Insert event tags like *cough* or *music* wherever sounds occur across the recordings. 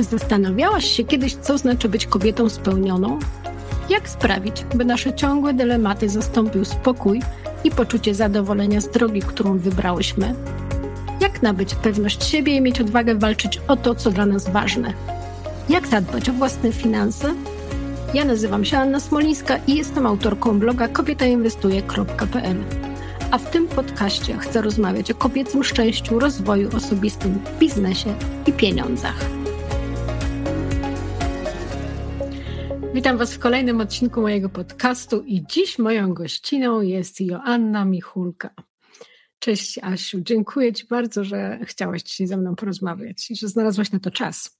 Czy zastanawiałaś się kiedyś, co znaczy być kobietą spełnioną? Jak sprawić, by nasze ciągłe dylematy zastąpił spokój i poczucie zadowolenia z drogi, którą wybrałyśmy? Jak nabyć pewność siebie i mieć odwagę walczyć o to, co dla nas ważne? Jak zadbać o własne finanse? Ja nazywam się Anna Smolińska i jestem autorką bloga kobietainwestuje.pl. A w tym podcaście chcę rozmawiać o kobiecym szczęściu, rozwoju osobistym, biznesie i pieniądzach. Witam Was w kolejnym odcinku mojego podcastu i dziś moją gościną jest Joanna Michulka. Cześć Asiu, dziękuję Ci bardzo, że chciałaś dzisiaj ze mną porozmawiać i że znalazłaś na to czas.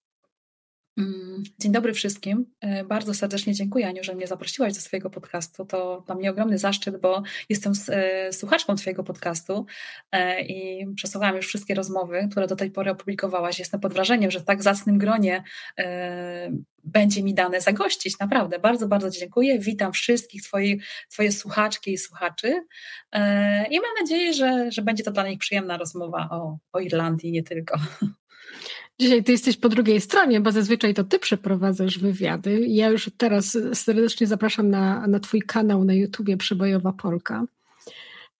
Mm, dzień dobry wszystkim. E, bardzo serdecznie dziękuję, Aniu, że mnie zaprosiłaś do swojego podcastu. To dla mnie ogromny zaszczyt, bo jestem e, słuchaczką Twojego podcastu e, i przesłuchałam już wszystkie rozmowy, które do tej pory opublikowałaś. Jestem pod wrażeniem, że w tak zacnym gronie będzie mi dane zagościć. Naprawdę, bardzo, bardzo dziękuję. Witam wszystkich Twoje, twoje słuchaczki i słuchaczy i mam nadzieję, że, że będzie to dla nich przyjemna rozmowa o, o Irlandii, nie tylko. Dzisiaj ty jesteś po drugiej stronie, bo zazwyczaj to ty przeprowadzasz wywiady. Ja już teraz serdecznie zapraszam na, na twój kanał na YouTubie Przebojowa Polka.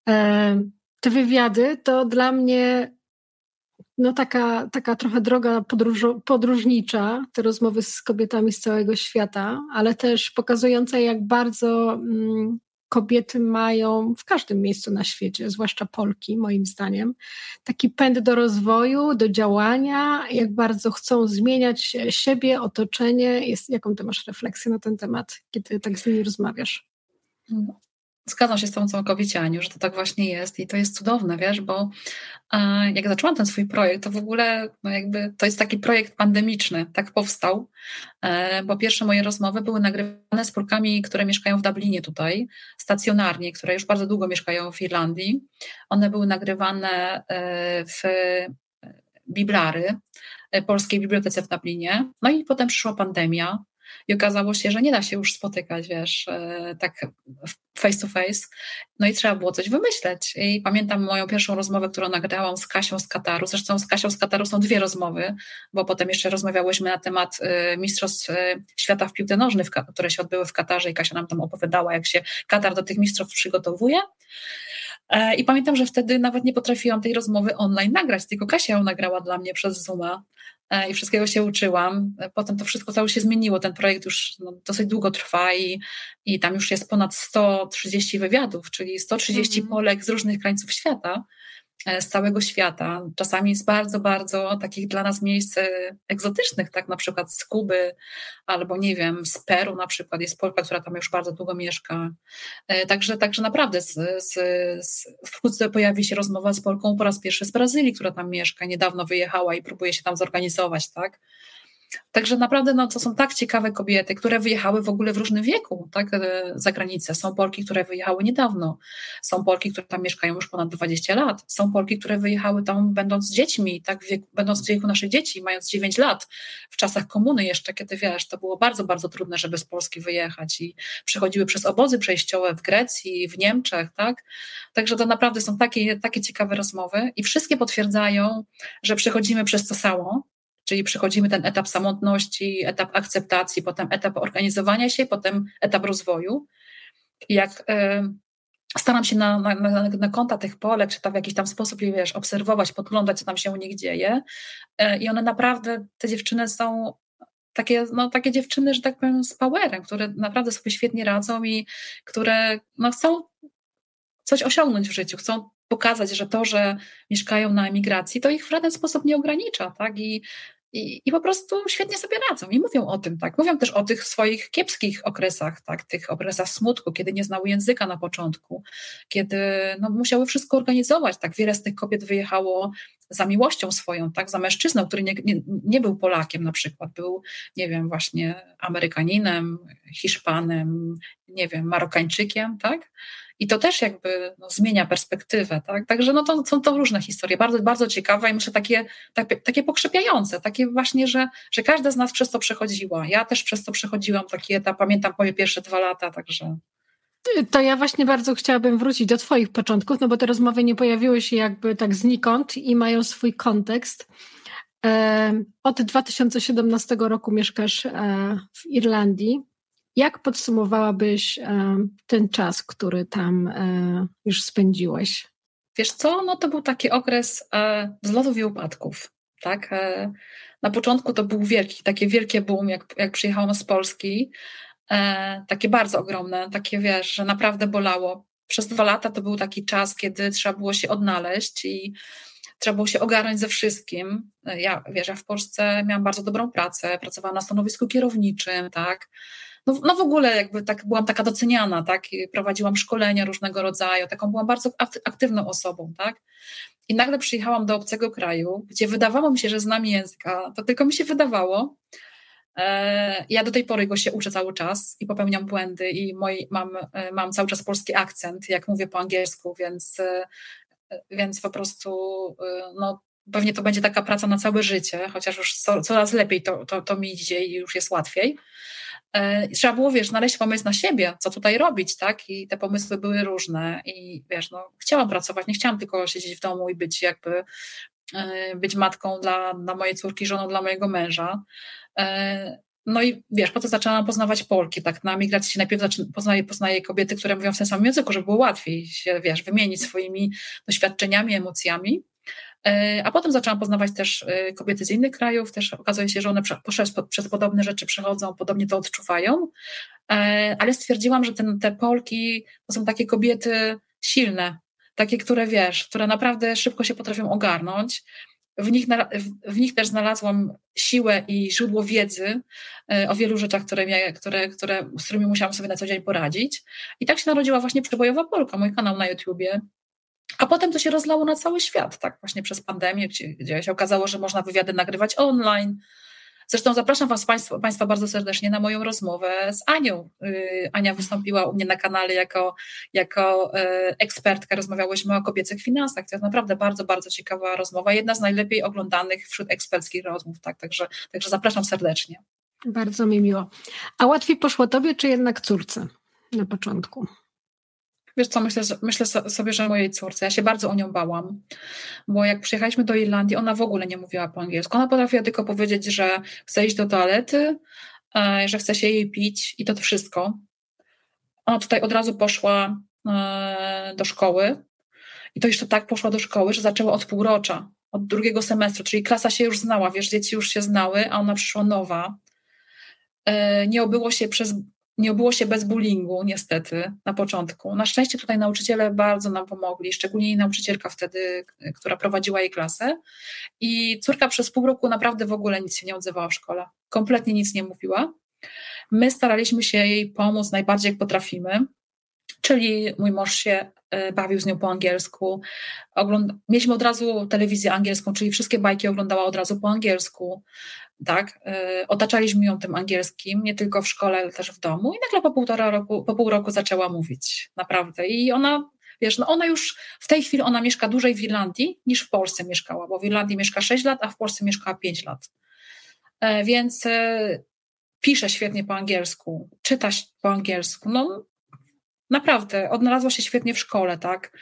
E, te wywiady to dla mnie no taka, taka trochę droga podróż, podróżnicza, te rozmowy z kobietami z całego świata, ale też pokazująca, jak bardzo mm, kobiety mają w każdym miejscu na świecie, zwłaszcza Polki, moim zdaniem, taki pęd do rozwoju, do działania, jak bardzo chcą zmieniać siebie, otoczenie. Jest, jaką ty masz refleksję na ten temat, kiedy tak z nimi rozmawiasz? Zgadzam się z tą całkowicie, Aniu, że to tak właśnie jest i to jest cudowne, wiesz, bo jak zaczęłam ten swój projekt, to w ogóle no jakby to jest taki projekt pandemiczny, tak powstał, e, bo pierwsze moje rozmowy były nagrywane z Polkami, które mieszkają w Dublinie tutaj, stacjonarnie, które już bardzo długo mieszkają w Irlandii. One były nagrywane e, w Biblary, e, Polskiej Bibliotece w Dublinie. No i potem przyszła pandemia, i okazało się, że nie da się już spotykać, wiesz, e, tak face to face. No i trzeba było coś wymyśleć. I pamiętam moją pierwszą rozmowę, którą nagrałam z Kasią z Kataru. Zresztą z Kasią z Kataru są dwie rozmowy, bo potem jeszcze rozmawiałyśmy na temat e, Mistrzostw e, Świata w piłce nożnej, które się odbyły w Katarze i Kasia nam tam opowiadała, jak się Katar do tych mistrzostw przygotowuje. I pamiętam, że wtedy nawet nie potrafiłam tej rozmowy online nagrać, tylko Kasia ją nagrała dla mnie przez Zooma. E, i wszystkiego się uczyłam. E, potem to wszystko cały się zmieniło. Ten projekt już no, dosyć długo trwa i, i tam już jest ponad 130 wywiadów, czyli 130 mm. Polek z różnych krańców świata. E, z całego świata, czasami z bardzo, bardzo takich dla nas miejsc e, egzotycznych, tak na przykład z Kuby albo nie wiem, z Peru na przykład, jest Polka, która tam już bardzo długo mieszka. E, także, także naprawdę z, z, z, wkrótce pojawi się rozmowa z Polką po raz pierwszy z Brazylii, która tam mieszka, niedawno wyjechała i próbuje się tam zorganizować, tak? Także naprawdę no, to są tak ciekawe kobiety, które wyjechały w ogóle w różnym wieku tak, e, za granicę. Są Polki, które wyjechały niedawno. Są Polki, które tam mieszkają już ponad 20 lat. Są Polki, które wyjechały tam będąc dziećmi, tak, wieku, będąc w wieku naszych dzieci, mając 9 lat. W czasach komuny jeszcze, kiedy wiesz, to było bardzo, bardzo trudne, żeby z Polski wyjechać i przechodziły przez obozy przejściowe w Grecji, w Niemczech, tak. Także to naprawdę są takie, takie ciekawe rozmowy i wszystkie potwierdzają, że przechodzimy przez to samo, Czyli przechodzimy ten etap samotności, etap akceptacji, potem etap organizowania się, potem etap rozwoju. Jak y, staram się na, na, na, konta tych Polek, czy tam w jakiś tam sposób je wiesz, obserwować, podglądać, co tam się u nich dzieje. Y, I one naprawdę, te dziewczyny są takie, no, takie dziewczyny, że tak powiem, z powerem, które naprawdę sobie świetnie radzą i które no, chcą coś osiągnąć w życiu, chcą pokazać, że to, że mieszkają na emigracji, to ich w żaden sposób nie ogranicza, tak? I i, I po prostu świetnie sobie radzą i mówią o tym, tak. Mówią też o tych swoich kiepskich okresach, tak, tych okresach smutku, kiedy nie znały języka na początku, kiedy no, musiały wszystko organizować. Tak, wiele z tych kobiet wyjechało za miłością swoją, tak, za mężczyzną, który nie, nie, nie był Polakiem na przykład, był, nie wiem, właśnie Amerykaninem, Hiszpanem, nie wiem, Marokańczykiem, tak i to też jakby no, zmienia perspektywę, tak? Także no to są to różne historie, bardzo, bardzo ciekawe i myślę takie, takie, takie pokrzepiające, takie właśnie, że, że każda z nas przez to przechodziła. Ja też przez to przechodziłam taki etap, pamiętam moje pierwsze dwa lata, także... To ja właśnie bardzo chciałabym wrócić do Twoich początków, no bo te rozmowy nie pojawiły się jakby tak znikąd i mają swój kontekst. Od 2017 roku mieszkasz w Irlandii. Jak podsumowałabyś ten czas, który tam już spędziłeś? Wiesz co, no to był taki okres wzlotów i upadków. Tak? Na początku to był wielki, takie wielkie boom, jak, jak przyjechałam z Polski. Takie bardzo ogromne, takie wiesz, że naprawdę bolało. Przez dwa lata to był taki czas, kiedy trzeba było się odnaleźć i trzeba było się ogarnąć ze wszystkim. Ja, wiesz, ja w Polsce miałam bardzo dobrą pracę, pracowałam na stanowisku kierowniczym, tak. No, no w ogóle jakby tak byłam taka doceniana, tak, I prowadziłam szkolenia różnego rodzaju, taką byłam bardzo aktywną osobą, tak. I nagle przyjechałam do obcego kraju, gdzie wydawało mi się, że znam języka, to tylko mi się wydawało. E, ja do tej pory go się uczę cały czas i popełniam błędy i moi, mam, e, mam cały czas polski akcent, jak mówię po angielsku, więc e, więc po prostu no, pewnie to będzie taka praca na całe życie, chociaż już coraz lepiej to, to, to mi idzie i już jest łatwiej. E, trzeba było, wiesz, znaleźć pomysł na siebie, co tutaj robić, tak? I te pomysły były różne i wiesz, no, chciałam pracować, nie chciałam tylko siedzieć w domu i być jakby e, być matką dla, dla mojej córki, żoną dla mojego męża. E, no i wiesz, po to zaczęłam poznawać Polki, tak na migracji się najpierw poznaje, poznaje kobiety, które mówią w tym samym języku, żeby było łatwiej się, wiesz, wymienić swoimi doświadczeniami, emocjami. E, a potem zaczęłam poznawać też e, kobiety z innych krajów, też okazuje się, że one przez, przez podobne rzeczy przechodzą, podobnie to odczuwają, e, ale stwierdziłam, że ten, te Polki to są takie kobiety silne, takie, które wiesz, które naprawdę szybko się potrafią ogarnąć, w nich, w nich też znalazłam siłę i źródło wiedzy o wielu rzeczach, które, które, które, z którymi musiałam sobie na co dzień poradzić. I tak się narodziła właśnie Przebojowa Polka, mój kanał na YouTubie. A potem to się rozlało na cały świat, tak właśnie przez pandemię, gdzie, się okazało, że można wywiady nagrywać online, Zresztą zapraszam Was Państwa, Państwa bardzo serdecznie na moją rozmowę z Anią. Y, Ania wystąpiła u mnie na kanale jako, jako y, ekspertka, rozmawiałyśmy o kobiecych finansach. To jest naprawdę bardzo, bardzo ciekawa rozmowa, jedna z najlepiej oglądanych wśród eksperckich rozmów, tak, także, także zapraszam serdecznie. Bardzo mi miło. A łatwiej poszło Tobie, czy jednak córce na początku? Wiesz co, myślę, myślę sobie, że mojej córce. Ja się bardzo o nią bałam, bo jak przyjechaliśmy do Irlandii, ona w ogóle nie mówiła po angielsku. Ona potrafiła tylko powiedzieć, że chce iść do toalety, e, że chce się jej pić i to wszystko. Ona tutaj od razu poszła e, do szkoły i to jeszcze tak poszła do szkoły, że zaczęła od półrocza, od drugiego semestru, czyli klasa się już znała, wiesz, dzieci już się znały, a ona przyszła nowa. E, nie obyło się przez nie obyło się bez bullyingu, niestety, na początku. Na szczęście tutaj nauczyciele bardzo nam pomogli, szczególnie nauczycielka wtedy, która prowadziła jej klasę. I córka przez pół roku naprawdę w ogóle nic się nie odzywała w szkole. Kompletnie nic nie mówiła. My staraliśmy się jej pomóc najbardziej jak potrafimy. Czyli mój mąż się e, bawił z nią po angielsku. Ogląd... Mieliśmy od razu telewizję angielską, czyli wszystkie bajki oglądała od razu po angielsku tak, y, otaczaliśmy ją tym angielskim, nie tylko w szkole, ale też w domu i nagle po półtora roku, po pół roku zaczęła mówić, naprawdę. I ona, wiesz, no ona już w tej chwili ona mieszka dłużej w Irlandii niż w Polsce mieszkała, bo w Irlandii mieszka 6 lat, a w Polsce mieszkała 5 lat. E, więc e, pisze świetnie po angielsku, czyta po angielsku, no Naprawdę, odnalazła się świetnie w szkole, tak?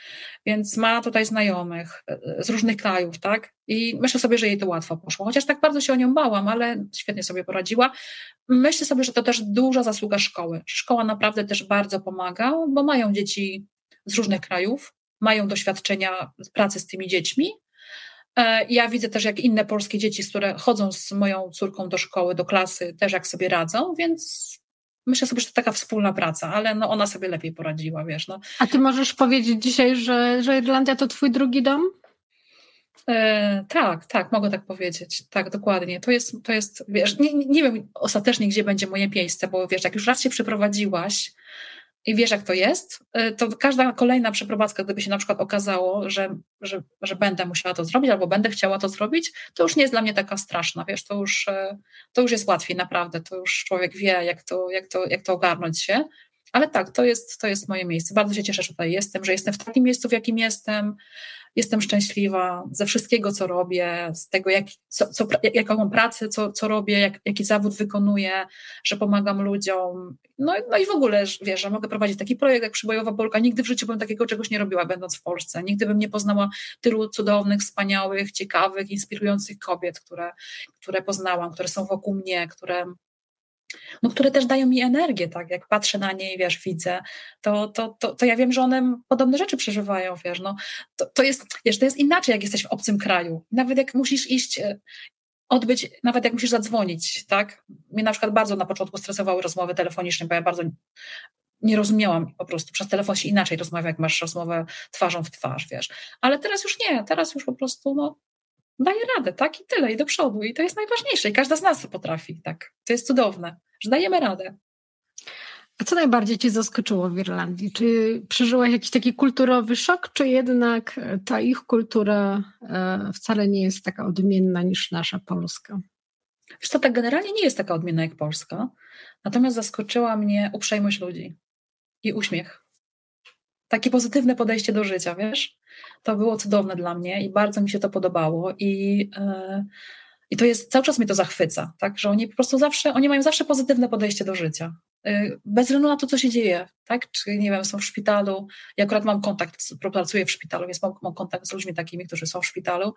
Więc ma tutaj znajomych e, z różnych krajów, tak? I myślę sobie, że jej to łatwo poszło. Chociaż tak bardzo się o nią bałam, ale świetnie sobie poradziła. Myślę sobie, że to też duża zasługa szkoły. Szkoła naprawdę też bardzo pomaga, bo mają dzieci z różnych krajów, mają doświadczenia pracy z tymi dziećmi. E, ja widzę też, jak inne polskie dzieci, które chodzą z moją córką do szkoły, do klasy, też jak sobie radzą, więc myślę sobie, że to taka wspólna praca, ale no ona sobie lepiej poradziła, wiesz. No. A ty możesz powiedzieć dzisiaj, że, że Irlandia to twój drugi dom? E, tak, tak, mogę tak powiedzieć. Tak, dokładnie. To jest, to jest wiesz, nie, nie wiem ostatecznie, gdzie będzie moje miejsce, bo wiesz, jak już raz się przeprowadziłaś, i wiesz, jak to jest, y, to każda kolejna przeprowadzka, gdyby się na przykład okazało, że, że, że będę musiała to zrobić albo będę chciała to zrobić, to już nie jest dla mnie taka straszna, wiesz, to już, y, to już jest łatwiej naprawdę, to już człowiek wie, jak to, jak to, jak to ogarnąć się. ale tak, to jest, to jest moje miejsce. Bardzo się cieszę, że tutaj jestem, że jestem w takim miejscu, w jakim jestem. Jestem szczęśliwa ze wszystkiego, co robię, z tego, jak, co, co, jaką pracę, co, co robię, jak, jaki zawód wykonuję, że pomagam ludziom. No, no i w ogóle, wiesz, że mogę prowadzić taki projekt jak Przybojowa Polka. Nigdy w życiu bym takiego czegoś nie robiła, będąc w Polsce. Nigdy bym nie poznała tylu cudownych, wspaniałych, ciekawych, inspirujących kobiet, które, które poznałam, które są wokół mnie, które no, które też dają mi energię, tak, jak patrzę na nie i wiesz, widzę, to, to, to, to ja wiem, że one podobne rzeczy przeżywają, wiesz, no, to, to jest, wiesz, to jest inaczej, jak jesteś w obcym kraju, nawet jak musisz iść, e, odbyć, nawet jak musisz zadzwonić, tak, mnie na przykład bardzo na początku stresowały rozmowy telefoniczne, bo ja bardzo nie rozumiałam po prostu, przez telefon się inaczej rozmawia, jak masz rozmowę twarzą w twarz, wiesz, ale teraz już nie, teraz już po prostu, no, daje radę, tak? I tyle, i do przodu. I to jest najważniejsze. I każda z nas to potrafi, tak? To jest cudowne, że dajemy radę. A co najbardziej Cię zaskoczyło w Irlandii? Czy przeżyłaś jakiś taki kulturowy szok, czy jednak ta ich kultura e, wcale nie jest taka odmienna niż nasza polska? Wiesz to tak generalnie nie jest taka odmienna jak Polska, natomiast zaskoczyła mnie uprzejmość ludzi i uśmiech. Takie pozytywne podejście do życia, wiesz? To było cudowne dla mnie i bardzo mi się to podobało i, yy, i to jest, cały czas mnie to zachwyca, tak, że oni po prostu zawsze, oni mają zawsze pozytywne podejście do życia, yy, bez względu na to, co się dzieje, tak, czy nie wiem, są w szpitalu, ja akurat mam kontakt, pracuję w szpitalu, więc mam, mam kontakt z ludźmi takimi, którzy są w szpitalu.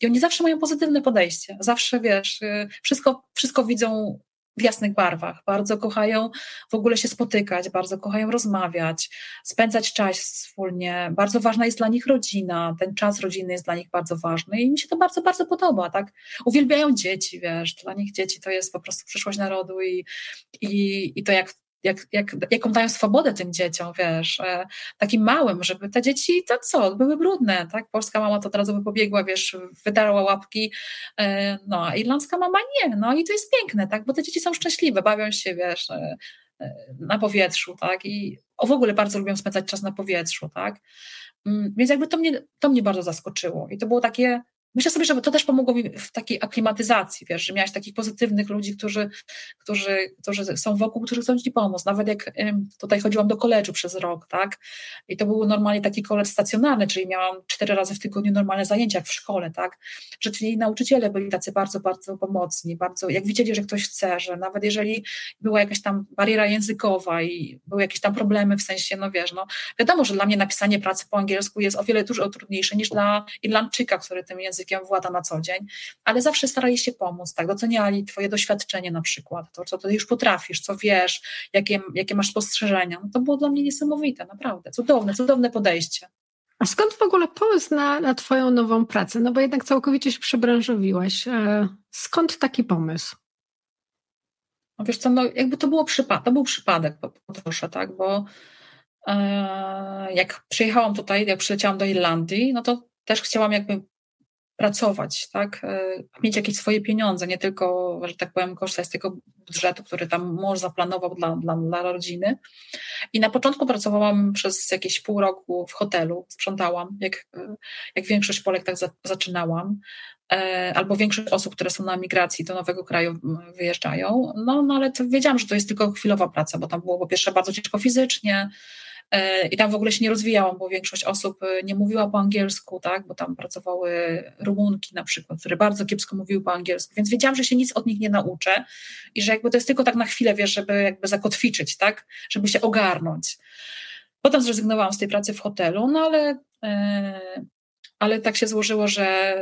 I oni zawsze mają pozytywne podejście, zawsze, wiesz, yy, wszystko, wszystko widzą w jasnych barwach. Bardzo kochają w ogóle się spotykać, bardzo kochają rozmawiać, spędzać czas wspólnie. Bardzo ważna jest dla nich rodzina, ten czas rodziny jest dla nich bardzo ważny i mi się to bardzo, bardzo podoba, tak? Uwielbiają dzieci, wiesz, dla nich dzieci to jest po prostu przyszłość narodu i, i, i to jak jak, jak, jaką dają swobodę tym dzieciom, wiesz, e, takim małym, żeby te dzieci, to co, były brudne, tak? Polska mama to od razu by pobiegła, wiesz, wydarła łapki, e, no, a irlandzka mama nie, no i to jest piękne, tak? Bo te dzieci są szczęśliwe, bawią się, wiesz, e, na powietrzu, tak? I w ogóle bardzo lubią spędzać czas na powietrzu, tak? Mm, więc jakby to mnie, to mnie bardzo zaskoczyło i to było takie, Myślę sobie, że to też pomogło mi w takiej aklimatyzacji, wiesz, że miałeś takich pozytywnych ludzi, którzy, którzy, którzy są wokół, którzy chcą ci pomóc. Nawet jak tutaj chodziłam do koledżu przez rok, tak, i to był normalnie taki koledż stacjonarny, czyli miałam cztery razy w tygodniu normalne zajęcia jak w szkole, tak, czyli nauczyciele byli tacy bardzo, bardzo pomocni, bardzo, jak widzieli, że ktoś chce, że nawet jeżeli była jakaś tam bariera językowa i były jakieś tam problemy, w sensie, no wiesz, no wiadomo, że dla mnie napisanie pracy po angielsku jest o wiele dużo trudniejsze niż dla Irlandczyka, który tym językiem językiem włada na co dzień, ale zawsze starali się pomóc, tak, doceniali twoje doświadczenie na przykład, to, co ty już potrafisz, co wiesz, jakie, jakie masz spostrzeżenia, no to było dla mnie niesamowite, naprawdę, cudowne, cudowne podejście. A skąd w ogóle pomysł na, na twoją nową pracę? No bo jednak całkowicie się przebranżowiłaś. E, skąd taki pomysł? No wiesz co, no jakby to było przypadek, to był przypadek proszę, tak, bo e, jak przyjechałam tutaj, jak przyleciałam do Irlandii, no to też chciałam jakby pracować, tak? E, mieć jakieś swoje pieniądze, nie tylko, że tak powiem, korzystać z tego budżetu, który tam mąż zaplanował dla, dla, dla rodziny. I na początku pracowałam przez jakieś pół roku w hotelu, sprzątałam, jak, jak większość Polek tak za, zaczynałam, e, albo większość osób, które są na migracji do nowego kraju wyjeżdżają, no, no ale wiedziałam, że to jest tylko chwilowa praca, bo tam było po pierwsze bardzo ciężko fizycznie, E, I tam w ogóle się nie rozwijałam, bo większość osób e, nie mówiła po angielsku, tak, bo tam pracowały Rumunki na przykład, które bardzo kiepsko mówiły po angielsku, więc wiedziałam, że się nic od nich nie nauczę i że jakby to jest tylko tak na chwilę, wiesz, żeby jakby zakotwiczyć, tak, żeby się ogarnąć. Potem zrezygnowałam z tej pracy w hotelu, no ale e, ale tak się złożyło, że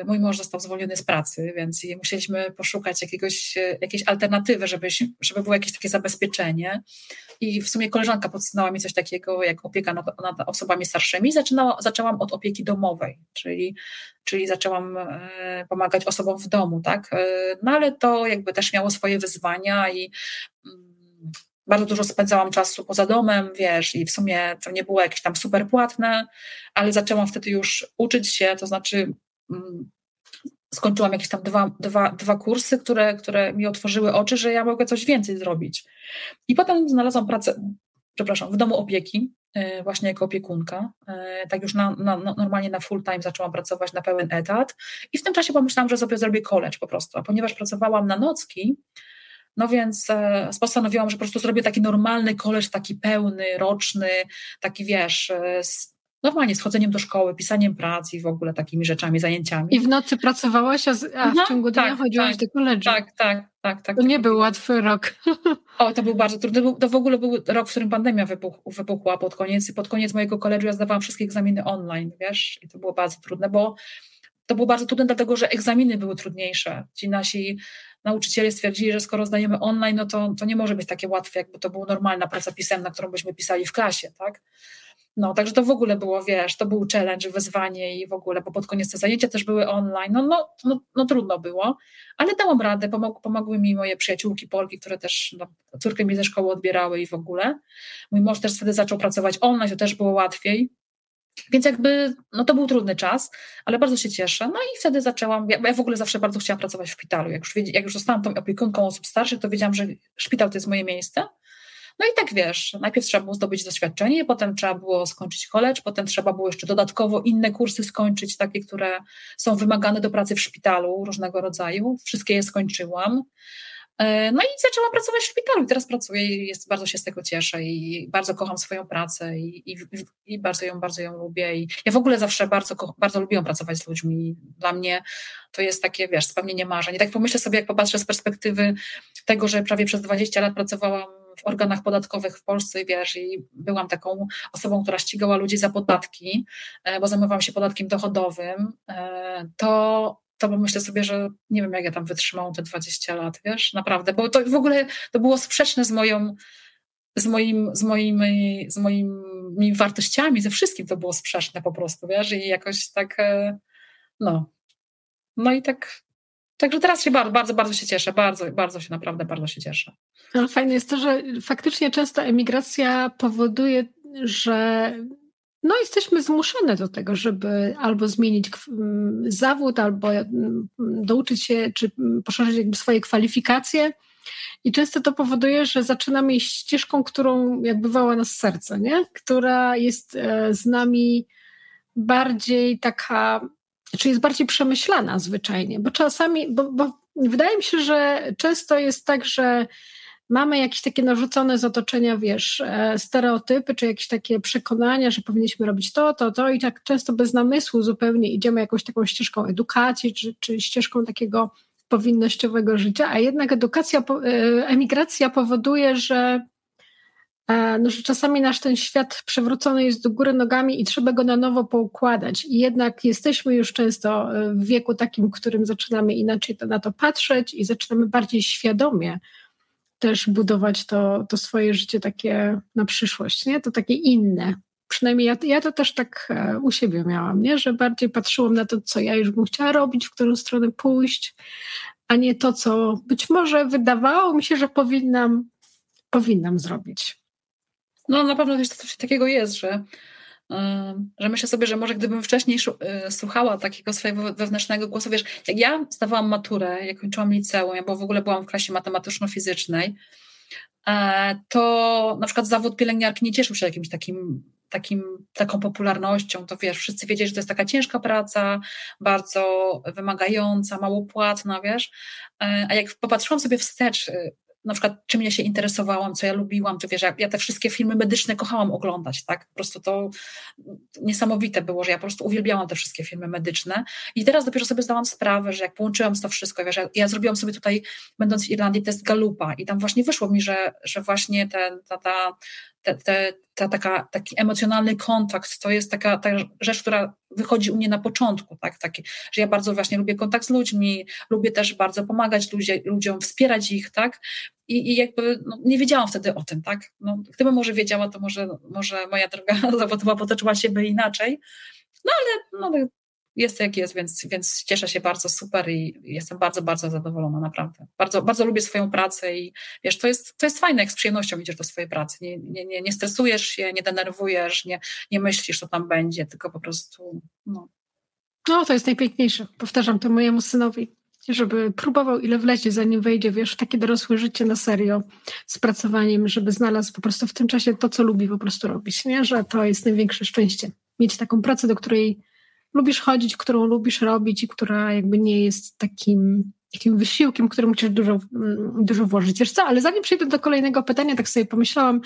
y, mój mąż został zwolniony z pracy, więc musieliśmy poszukać jakiegoś, y, jakiejś alternatywy, żeby, żeby było jakieś takie zabezpieczenie. I w sumie koleżanka podsunęła mi coś takiego jak opieka nad, nad osobami starszymi. Zaczynała, zaczęłam od opieki domowej, czyli, czyli zaczęłam y, pomagać osobom w domu, tak? No ale to jakby też miało swoje wyzwania i mm, bardzo dużo spędzałam czasu poza domem, wiesz, i w sumie to nie było jakieś tam super płatne, ale zaczęłam wtedy już uczyć się, to znaczy mm, skończyłam jakieś tam dwa, dwa, dwa kursy, które, które mi otworzyły oczy, że ja mogę coś więcej zrobić. I potem znalazłam pracę, przepraszam, w domu opieki, y, właśnie jako opiekunka. Y, tak już na, na, normalnie na full time zaczęłam pracować na pełen etat i w tym czasie pomyślałam, że sobie zrobię college po prostu, a ponieważ pracowałam na nocki, No więc e, postanowiłam, że po prostu zrobię taki normalny koleż, taki pełny, roczny, taki wiesz, e, z, normalnie z chodzeniem do szkoły, pisaniem prac i w ogóle takimi rzeczami, zajęciami. I w nocy pracowałaś, a, w no, ciągu dnia tak, chodziłaś tak, do koledżu. Tak, tak, tak, tak. To nie był łatwy rok. *laughs* O, to był bardzo trudny. To w ogóle był rok, w którym pandemia wypuch, wypuchła pod koniec i pod koniec mojego koledżu ja zdawałam wszystkie egzaminy online, wiesz, i to było bardzo trudne, bo to było bardzo trudne, dlatego że egzaminy były trudniejsze. Ci nasi nauczyciele stwierdzili, że skoro zdajemy online, no to, to nie może być takie łatwe, jakby to była normalna praca pisemna, którą byśmy pisali w klasie, tak? No, także to w ogóle było, wiesz, to był challenge, wyzwanie i w ogóle, bo pod koniec te zajęcia też były online, no, no, no, no trudno było, ale dałam radę, pomog, pomogły mi moje przyjaciółki Polki, które też, no, córkę mi ze szkoły odbierały i w ogóle. Mój mąż też wtedy zaczął pracować online, to też było łatwiej, więc jakby, no to był trudny czas, ale bardzo się cieszę. No i wtedy zaczęłam, ja, ja w ogóle zawsze bardzo chciałam pracować w szpitalu. Jak już, jak już zostałam tą opiekunką osób starszych, to wiedziałam, że szpital to jest moje miejsce. No i tak wiesz, najpierw trzeba było zdobyć doświadczenie, potem trzeba było skończyć college, potem trzeba było jeszcze dodatkowo inne kursy skończyć, takie, które są wymagane do pracy w szpitalu różnego rodzaju. Wszystkie je skończyłam. E, no i zaczęłam pracować w szpitalu i teraz pracuję i jest, bardzo się z tego cieszę i bardzo kocham swoją pracę i, i, i, bardzo, ją, bardzo ją lubię. I ja w ogóle zawsze bardzo, bardzo lubiłam pracować z ludźmi. Dla mnie to jest takie, wiesz, spełnienie marzeń. I tak pomyślę sobie, jak popatrzę z perspektywy tego, że prawie przez 20 lat pracowałam w organach podatkowych w Polsce, wiesz, i byłam taką osobą, która ścigała ludzi za podatki, e, bo zajmowałam się podatkiem dochodowym, e, to to myślę sobie, że nie wiem, jak ja tam wytrzymałam te 20 lat, wiesz, naprawdę, bo to w ogóle to było sprzeczne z moją, z moim, z moimi, z moimi wartościami, ze wszystkim to było sprzeczne po prostu, wiesz, i jakoś tak, e, no, no i tak, także teraz się bardzo, bardzo, bardzo się cieszę, bardzo, bardzo się, naprawdę bardzo się cieszę. Ale fajne jest to, że faktycznie często emigracja powoduje, że no, jesteśmy zmuszone do tego, żeby albo zmienić zawód, albo douczyć się, czy poszerzyć jakby swoje kwalifikacje. I często to powoduje, że zaczynamy iść ścieżką, którą jakby woła nas serce, nie? która jest e, z nami bardziej taka, czy jest bardziej przemyślana zwyczajnie, bo czasami, bo, bo wydaje mi się, że często jest tak, że mamy jakieś takie narzucone z otoczenia, wiesz, e, stereotypy, czy jakieś takie przekonania, że powinniśmy robić to, to, to i tak często bez namysłu zupełnie idziemy jakąś taką ścieżką edukacji, czy, czy ścieżką takiego powinnościowego życia, a jednak edukacja, e, emigracja powoduje, że, e, no, że czasami nasz ten świat przewrócony jest do góry nogami i trzeba go na nowo poukładać. I jednak jesteśmy już często w wieku takim, w którym zaczynamy inaczej na to patrzeć i zaczynamy bardziej świadomie też budować to, to swoje życie takie na przyszłość, nie? To takie inne. Przynajmniej ja, ja to też tak e, u siebie miałam, nie? Że bardziej patrzyłam na to, co ja już bym chciała robić, w którą stronę pójść, a nie to, co być może wydawało mi się, że powinnam, powinnam zrobić. No na pewno też coś takiego jest, że że myślę sobie, że może gdybym wcześniej y, słuchała takiego swojego wewnętrznego głosu, wiesz, jak ja zdawałam maturę, jak kończyłam liceum, ja bo w ogóle byłam w klasie matematyczno-fizycznej, e, to na przykład zawód pielęgniarki nie cieszył się jakimś takim, takim, taką popularnością, to wiesz, wszyscy wiedzieli, że to jest taka ciężka praca, bardzo wymagająca, mało płatna, wiesz, e, a jak popatrzyłam sobie wstecz, y, na przykład czym ja się interesowałam, co ja lubiłam, to wiesz, ja, ja te wszystkie filmy medyczne kochałam oglądać, tak? Po prostu to niesamowite było, że ja po prostu uwielbiałam te wszystkie filmy medyczne i teraz dopiero sobie zdałam sprawę, że jak połączyłam to wszystko, wiesz, ja, ja zrobiłam sobie tutaj, będąc w Irlandii, test Galupa i tam właśnie wyszło mi, że, że właśnie ten, ta, ta te, te, ta, taka, taki emocjonalny kontakt to jest taka ta rzecz, która wychodzi u mnie na początku, tak? Taki, że ja bardzo właśnie lubię kontakt z ludźmi, lubię też bardzo pomagać ludzie, ludziom, wspierać ich, tak? I, i jakby no, nie wiedziałam wtedy o tym, tak? No, gdybym może wiedziała, to może, może moja droga *laughs* zawodowa potoczyła się by inaczej, no ale, no, jest jak jest, więc, więc cieszę się bardzo, super i jestem bardzo, bardzo zadowolona, naprawdę. Bardzo, bardzo lubię swoją pracę i wiesz, to jest, to jest fajne, jak z przyjemnością idziesz do swojej pracy. Nie, nie, nie, nie stresujesz się, nie denerwujesz, nie, nie myślisz, co tam będzie, tylko po prostu, no. No, to jest najpiękniejsze. Powtarzam to mojemu synowi, żeby próbował ile wlezie, zanim wejdzie, wiesz, w takie dorosłe życie na serio z pracowaniem, żeby znalazł po prostu w tym czasie to, co lubi po prostu robić, nie? Że to jest największe szczęście. Mieć taką pracę, do której lubisz chodzić, którą lubisz robić i która jakby nie jest takim, takim wysiłkiem, który musisz dużo, mm, dużo włożyć. Wiesz co, ale zanim przejdę do kolejnego pytania, tak sobie pomyślałam,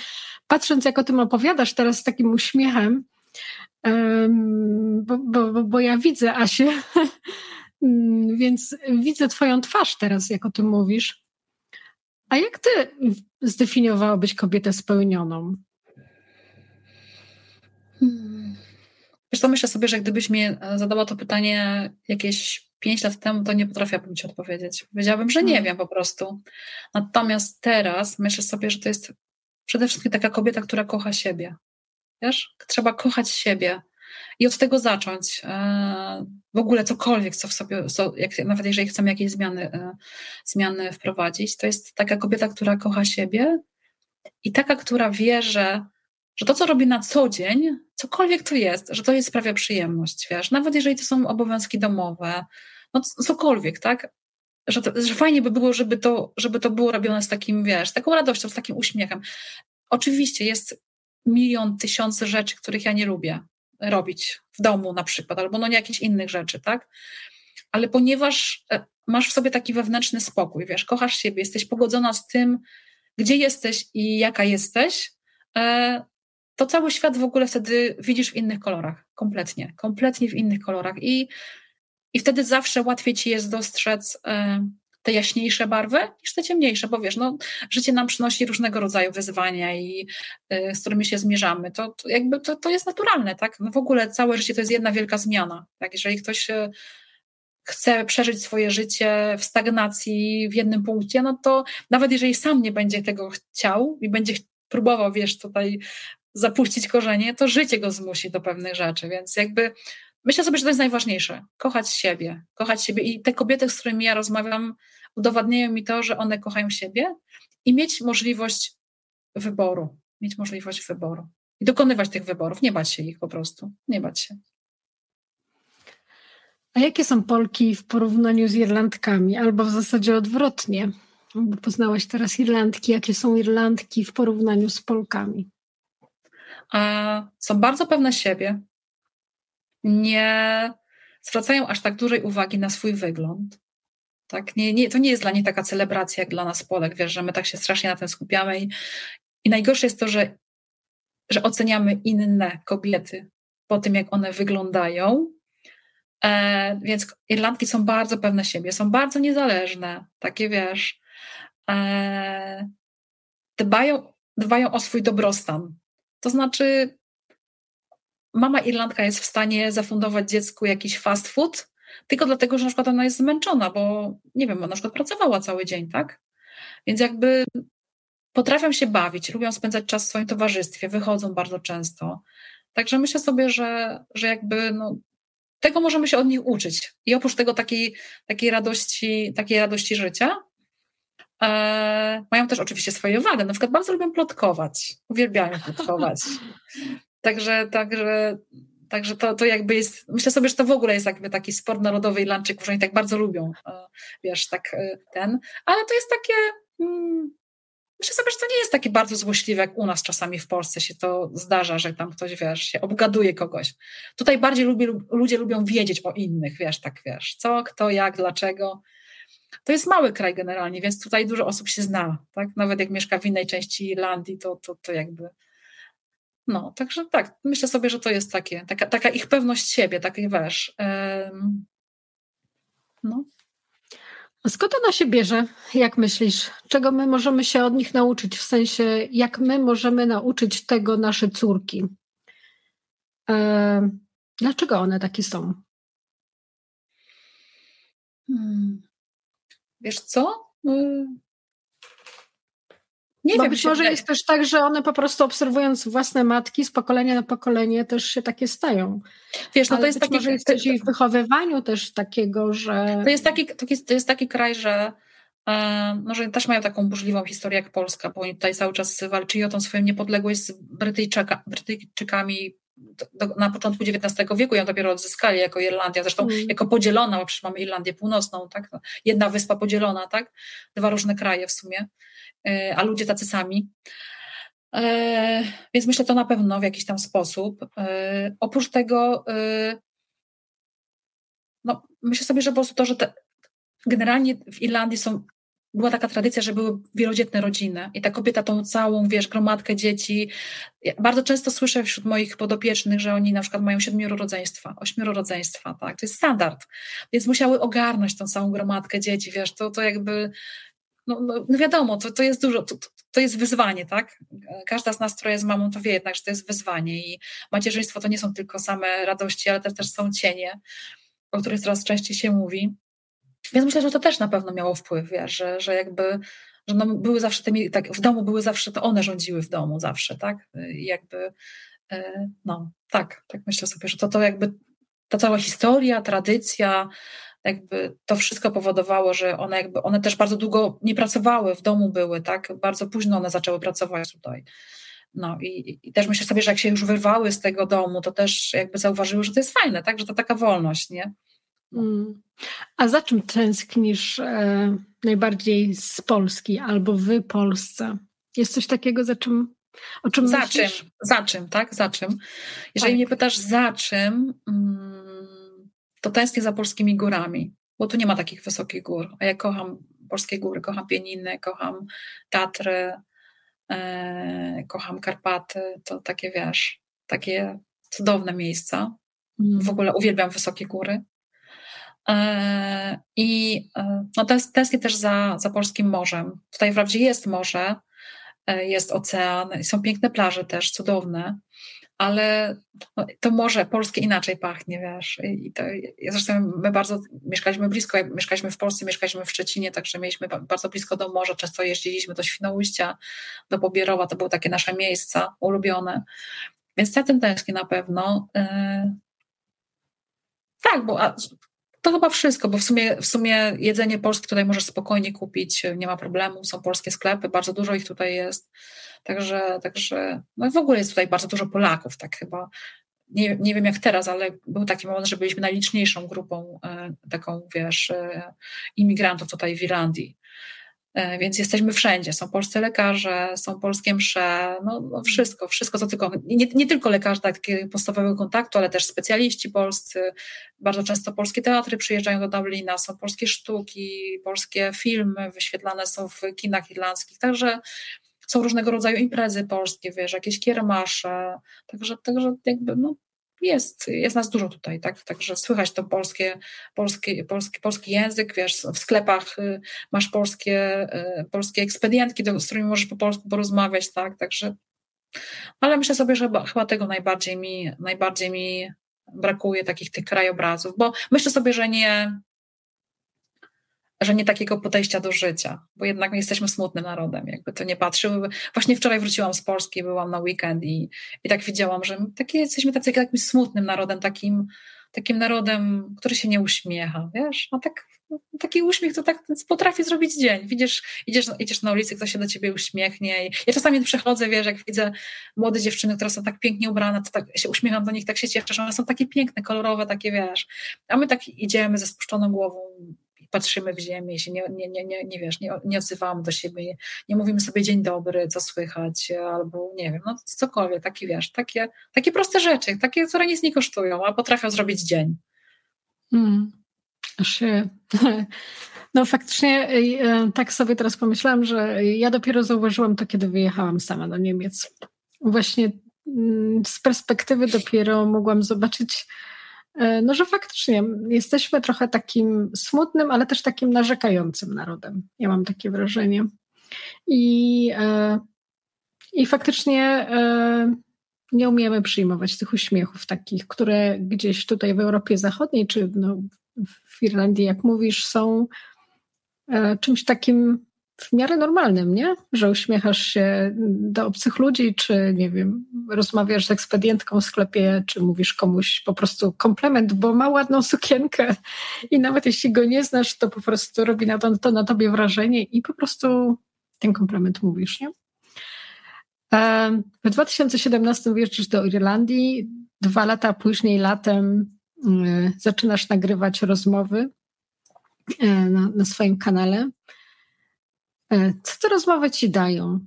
patrząc jak o tym opowiadasz teraz z takim uśmiechem, bo, bo, bo ja widzę Asię, *laughs* więc widzę twoją twarz teraz, jak o tym mówisz. A jak ty zdefiniowałabyś kobietę spełnioną? Hmm. Wiesz co, myślę sobie, że gdybyś mi zadała to pytanie jakieś pięć lat temu, to nie potrafiłabym ci odpowiedzieć. Powiedziałabym, że nie hmm. wiem po prostu. Natomiast teraz myślę sobie, że to jest przede wszystkim taka kobieta, która kocha siebie. Wiesz? Trzeba kochać siebie i od tego zacząć. E, w ogóle cokolwiek, co w sobie, co, jak, nawet jeżeli chcemy jakieś zmiany, e, zmiany wprowadzić, to jest taka kobieta, która kocha siebie i taka, która wie, że, że to, co robi na co dzień, cokolwiek to jest, że to jej sprawia przyjemność, wiesz, nawet jeżeli to są obowiązki domowe, no cokolwiek, tak? Że, to, że fajnie by było, żeby to, żeby to było robione z takim, wiesz, z taką radością, z takim uśmiechem. Oczywiście jest milion, tysiące rzeczy, których ja nie lubię robić w domu na przykład, albo no nie jakichś innych rzeczy, tak? Ale ponieważ e, masz w sobie taki wewnętrzny spokój, wiesz, kochasz siebie, jesteś pogodzona z tym, gdzie jesteś i jaka jesteś, e, to cały świat w ogóle wtedy widzisz w innych kolorach, kompletnie, kompletnie w innych kolorach i, i wtedy zawsze łatwiej ci jest dostrzec e, te jaśniejsze barwy niż te ciemniejsze, bo wiesz, no, życie nam przynosi różnego rodzaju wyzwania i y, z którymi się zmierzamy. To, to jakby to, to jest naturalne, tak? No w ogóle całe życie to jest jedna wielka zmiana. Tak? Jeżeli ktoś y, chce przeżyć swoje życie w stagnacji w jednym punkcie, no to nawet jeżeli sam nie będzie tego chciał i będzie próbował, wiesz, tutaj zapuścić korzenie, to życie go zmusi do pewnych rzeczy, więc jakby Myślę sobie, że to jest najważniejsze. Kochać siebie. Kochać siebie. I te kobiety, z którymi ja rozmawiam, udowadniają mi to, że one kochają siebie i mieć możliwość wyboru. Mieć możliwość wyboru. I dokonywać tych wyborów. Nie bać się ich po prostu. Nie bać się. A jakie są Polki w porównaniu z Irlandkami? Albo w zasadzie odwrotnie. Bo poznałaś teraz Irlandki. Jakie są Irlandki w porównaniu z Polkami? A są bardzo pewne siebie, nie zwracają aż tak dużej uwagi na swój wygląd. Tak? Nie, nie, to nie jest dla nich taka celebracja jak dla nas Polek, wiesz, że my tak się strasznie na tym skupiamy i, i najgorsze jest to, że, że oceniamy inne kobiety po tym, jak one wyglądają. E, więc Irlandki są bardzo pewne siebie, są bardzo niezależne, takie wiesz, e, dbają, dbają o swój dobrostan. To znaczy, mama Irlandka jest w stanie zafundować dziecku jakiś fast food, tylko dlatego, że na przykład ona jest zmęczona, bo nie wiem, ona na przykład pracowała cały dzień, tak? Więc jakby potrafią się bawić, lubią spędzać czas w swoim towarzystwie, wychodzą bardzo często. Także myślę sobie, że, że jakby no, tego możemy się od nich uczyć. I oprócz tego takiej, takiej, radości, takiej radości życia, e, mają też oczywiście swoje wady. Na przykład bardzo lubią plotkować, uwielbiają *laughs* plotkować. Także, także, także to, to jakby jest, myślę sobie, że to w ogóle jest jakby taki sport narodowy Irlandczyków, że oni tak bardzo lubią, e, wiesz, tak e, ten, ale to jest takie, mm, myślę sobie, że to nie jest takie bardzo złośliwe, jak u nas czasami w Polsce się to zdarza, że tam ktoś, wiesz, się obgaduje kogoś. Tutaj bardziej ludzie lubią wiedzieć o innych, wiesz, tak, wiesz, co, kto, jak, dlaczego. To jest mały kraj generalnie, więc tutaj dużo osób się zna, tak? Nawet jak mieszka w innej części Irlandii, to, to, to jakby no, także tak, myślę sobie, że to jest takie, taka, taka ich pewność siebie, taki wiesz. Um, no. A skąd ona się bierze, jak myślisz? Czego my możemy się od nich nauczyć? W sensie, jak my możemy nauczyć tego nasze córki? E, dlaczego one takie są? Hmm. Wiesz co? Y, nie Bo wiem, być może jest też tak, że one po prostu obserwując własne matki z pokolenia na pokolenie też się takie stają. Wiesz, no to jest taki, może jest coś w wychowywaniu też takiego, że... To jest taki, to jest taki kraj, że e, no, że też mają taką burzliwą historię jak Polska, bo oni tutaj cały czas walczyli o tą swoją niepodległość z Brytyjczyka, Brytyjczykami do, na początku XIX wieku ją dopiero odzyskali jako Irlandia, zresztą mm. jako podzielona, bo przecież mamy Irlandię Północną, tak? jedna wyspa podzielona, tak? dwa różne kraje w sumie. E, a ludzie tacy sami. E, więc myślę to na pewno w jakiś tam sposób. E, oprócz tego myślę sobie, że po prostu to, że te, generalnie w Irlandii są była taka tradycja, że były wielodzietne rodziny i ta kobieta tą całą, wiesz, gromadkę dzieci. Ja bardzo często słyszę wśród moich podopiecznych, że oni na przykład mają siedmioro rodzeństwa, ośmioro rodzeństwa, tak, to jest standard. Więc musiały ogarnąć tą całą gromadkę dzieci, wiesz, to, to jakby, no, no, no wiadomo, to, to jest dużo, to, to jest wyzwanie, tak? Każda z nas, która jest mamą, to wie jednak, że to jest wyzwanie i macierzyństwo to nie są tylko same radości, ale też, też są cienie, o których coraz częściej się mówi. Więc myślę, że to też na pewno miało wpływ, wiesz, że, że jakby że no były zawsze te, tak, w domu były zawsze, to one rządziły w domu zawsze, tak? I jakby, e, no, tak, tak myślę sobie, że to, to jakby ta cała historia, tradycja, jakby to wszystko powodowało, że one jakby, one też bardzo długo nie pracowały, w domu były, tak? Bardzo późno one zaczęły pracować tutaj. No i, i też myślę sobie, że jak się już wyrwały z tego domu, to też jakby zauważyły, że to jest fajne, tak? Że to taka wolność, nie? Mm. A za czym tęsknisz e, najbardziej z Polski albo w Polsce? Jest coś takiego, za czym o czym Za myślisz? czym? Za czym, tak? Za czym? Jeżeli tak. mnie pytasz za czym, mm, to tęsknię za polskimi górami, bo tu nie ma takich wysokich gór. A ja kocham polskie góry, kocham Pieniny, kocham Tatry, e, kocham Karpaty. To takie, wiesz, takie cudowne miejsca. Mm. W ogóle uwielbiam wysokie góry. E, I e, no, tęsknię też za, za polskim morzem. Tutaj wprawdzie jest morze, e, jest ocean, są piękne plaże też, cudowne, ale no, to morze polskie inaczej pachnie, wiesz. I to, zresztą my bardzo mieszkaliśmy blisko, mieszkaliśmy w Polsce, mieszkaliśmy w Szczecinie, także mieliśmy bardzo blisko do morza, często jeździliśmy do Świnoujścia, do Pobierowa, to były takie nasze miejsca ulubione. Więc ja tym tęsknię na pewno. Tak, bo to chyba wszystko, bo w sumie, w sumie jedzenie polskie tutaj możesz spokojnie kupić, nie ma problemu, są polskie sklepy, bardzo dużo ich tutaj jest. Także, także no w ogóle jest tutaj bardzo dużo Polaków, tak chyba. Nie, nie wiem jak teraz, ale był taki moment, że byliśmy najliczniejszą grupą e, taką, wiesz, e, imigrantów tutaj w Irlandii. E, więc jesteśmy wszędzie. Są polscy lekarze, są polskie msze, no, no wszystko, wszystko co tylko. Nie, nie tylko lekarze takiego podstawowego kontaktu, ale też specjaliści polscy. Bardzo często polskie teatry przyjeżdżają do Dublina, są polskie sztuki, polskie filmy wyświetlane są w kinach irlandzkich. Także są różnego rodzaju imprezy polskie, wiesz, jakieś kiermasze. Także, także jakby, no, jest, jest nas dużo tutaj, tak? Także słychać to polskie, polskie, polski, polski język, wiesz, w sklepach y, masz polskie, y, polskie ekspedientki, z którymi możesz po polsku porozmawiać, tak? Także, ale myślę sobie, że chyba tego najbardziej mi, najbardziej mi brakuje, takich tych krajobrazów, bo myślę sobie, że nie, że nie takiego podejścia do życia, bo jednak my jesteśmy smutnym narodem, jakby to nie patrzyły. Właśnie wczoraj wróciłam z Polski, byłam na weekend i, i tak widziałam, że takie, jesteśmy tacy, takim smutnym narodem, takim, takim narodem, który się nie uśmiecha, wiesz, a tak, taki uśmiech to tak potrafi zrobić dzień. Widzisz, idziesz, idziesz na ulicy, ktoś się do ciebie uśmiechnie. I ja czasami przechodzę, wiesz, jak widzę młode dziewczyny, które są tak pięknie ubrane, to tak się uśmiecham do nich, tak się cieszę, że one są takie piękne, kolorowe, takie, wiesz. A my tak idziemy ze spuszczoną głową, patrzymy w ziemię, się nie, nie, nie, nie, nie wiesz, nie, nie odzywamy do siebie, nie, mówimy sobie dzień dobry, co słychać, albo nie wiem, no cokolwiek, takie wiesz, takie, takie proste rzeczy, takie, które nic nie kosztują, a potrafią zrobić dzień. Hmm. Się... *laughs* No faktycznie e, tak sobie teraz pomyślałam, że ja dopiero zauważyłam to, kiedy wyjechałam sama do Niemiec. Właśnie mm, z perspektywy dopiero mogłam zobaczyć E, no, że faktycznie jesteśmy trochę takim smutnym, ale też takim narzekającym narodem. Ja mam takie wrażenie. I, e, i faktycznie e, nie umiemy przyjmować tych uśmiechów takich, które gdzieś tutaj w Europie Zachodniej, czy no, w Irlandii, jak mówisz, są czymś takim w miarę normalnym, nie? Że uśmiechasz się do obcych ludzi, czy nie wiem, rozmawiasz z ekspedientką w sklepie, czy mówisz komuś po prostu komplement, bo ma ładną sukienkę i nawet jeśli go nie znasz, to po prostu robi na to, to na tobie wrażenie i po prostu ten komplement mówisz, nie? W 2017 wyjeżdżasz do Irlandii, dwa lata później, latem, y, zaczynasz nagrywać rozmowy y, na, na swoim kanale. E, co te rozmowy ci dają?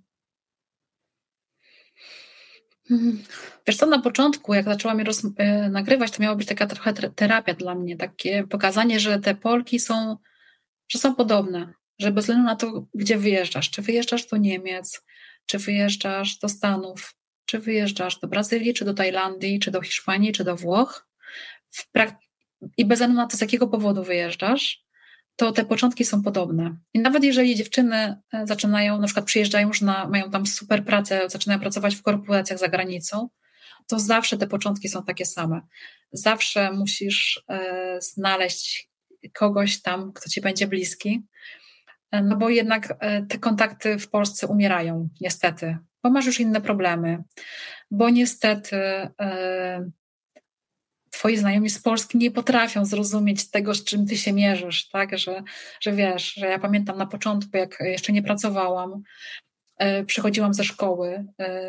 Mhm. Wiesz co, na początku, jak zaczęłam je roz, e, nagrywać, to miała być taka trochę terapia dla mnie, takie pokazanie, że te Polki są, że są podobne, że bez względu na to, gdzie wyjeżdżasz, czy wyjeżdżasz do Niemiec, czy wyjeżdżasz do Stanów, czy wyjeżdżasz do Brazylii, czy do Tajlandii, czy do Hiszpanii, czy do Włoch, i bez względu na to, z jakiego powodu wyjeżdżasz, to te początki są podobne. I nawet jeżeli dziewczyny e, zaczynają, na przykład przyjeżdżają już na, mają tam super pracę, zaczynają pracować w korporacjach za granicą, to zawsze te początki są takie same. Zawsze musisz e, znaleźć kogoś tam, kto ci będzie bliski, e, no bo jednak e, te kontakty w Polsce umierają, niestety, bo masz już inne problemy, bo niestety e, twoi znajomi z Polski nie potrafią zrozumieć tego, z czym ty się mierzysz, tak, że, że wiesz, że ja pamiętam na początku, jak jeszcze nie pracowałam, e, przychodziłam ze szkoły, e,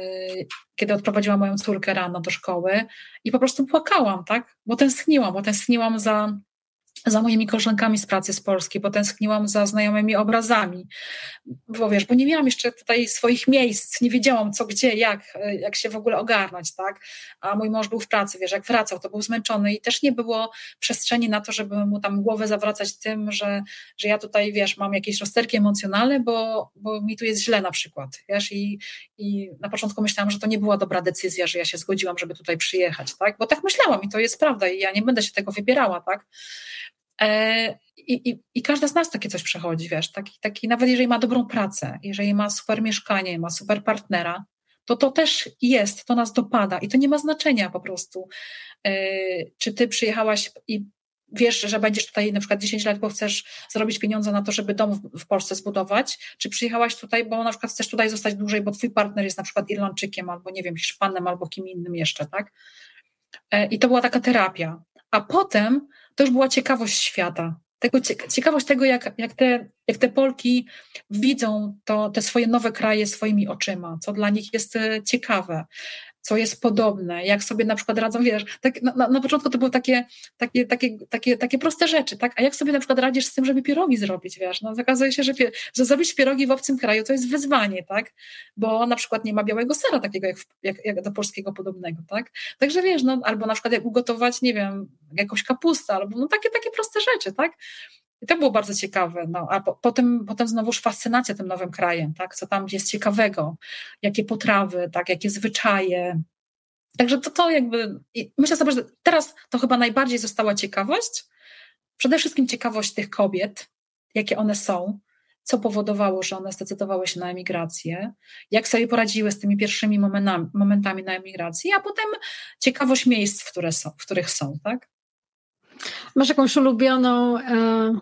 kiedy odprowadziłam moją córkę rano do szkoły i po prostu płakałam, tak, bo tęskniłam, bo tęskniłam za za moimi koleżankami z pracy z Polski, bo tęskniłam za znajomymi obrazami, bo wiesz, bo nie miałam jeszcze tutaj swoich miejsc, nie wiedziałam co, gdzie, jak, jak się w ogóle ogarnąć, tak, a mój mąż był w pracy, wiesz, jak wracał, to był zmęczony i też nie było przestrzeni na to, żeby mu tam głowę zawracać tym, że, że ja tutaj, wiesz, mam jakieś rozterki emocjonalne, bo, bo mi tu jest źle na przykład, wiesz, i, i na początku myślałam, że to nie była dobra decyzja, że ja się zgodziłam, żeby tutaj przyjechać, tak, bo tak myślałam i to jest prawda i ja nie będę się tego wybierała, tak, E, I, i, I, każda z nas takie coś przechodzi, wiesz, taki, taki, nawet jeżeli ma dobrą pracę, jeżeli ma super mieszkanie, ma super partnera, to to też jest, to nas dopada i to nie ma znaczenia po prostu, e, czy ty przyjechałaś i wiesz, że będziesz tutaj na przykład 10 lat, bo chcesz zrobić pieniądze na to, żeby dom w Polsce zbudować, czy przyjechałaś tutaj, bo na przykład chcesz tutaj zostać dłużej, bo twój partner jest na przykład Irlandczykiem, albo nie wiem, Hiszpanem, albo kim innym jeszcze, tak? E, I to była taka terapia. A potem to już była ciekawość świata. Tego, ciekawość tego, jak, jak, te, jak te Polki widzą to, te swoje nowe kraje swoimi oczyma, co dla nich jest e, ciekawe co jest podobne, jak sobie na przykład radzą, wiesz, tak, na, na, początku to były takie, takie, takie, takie, takie proste rzeczy, tak, a jak sobie na przykład radzisz z tym, żeby pierogi zrobić, wiesz, no okazuje się, że, że zrobić pierogi w obcym kraju to jest wyzwanie, tak, bo na przykład nie ma białego sera takiego jak, jak, jak do polskiego podobnego, tak, także wiesz, no, albo na przykład jak ugotować, nie wiem, jakąś kapustę, albo no takie, takie proste rzeczy, tak, i to było bardzo ciekawe. No, a po, potem, potem znowuż fascynacja tym nowym krajem, tak? co tam jest ciekawego, jakie potrawy, tak? jakie zwyczaje. Także to, to jakby. myślę sobie, że teraz to chyba najbardziej została ciekawość. Przede wszystkim ciekawość tych kobiet, jakie one są, co powodowało, że one zdecydowały się na emigrację, jak sobie poradziły z tymi pierwszymi momentami, momentami na emigracji, a potem ciekawość miejsc, w, które są, w których są. Tak? Masz jakąś ulubioną e,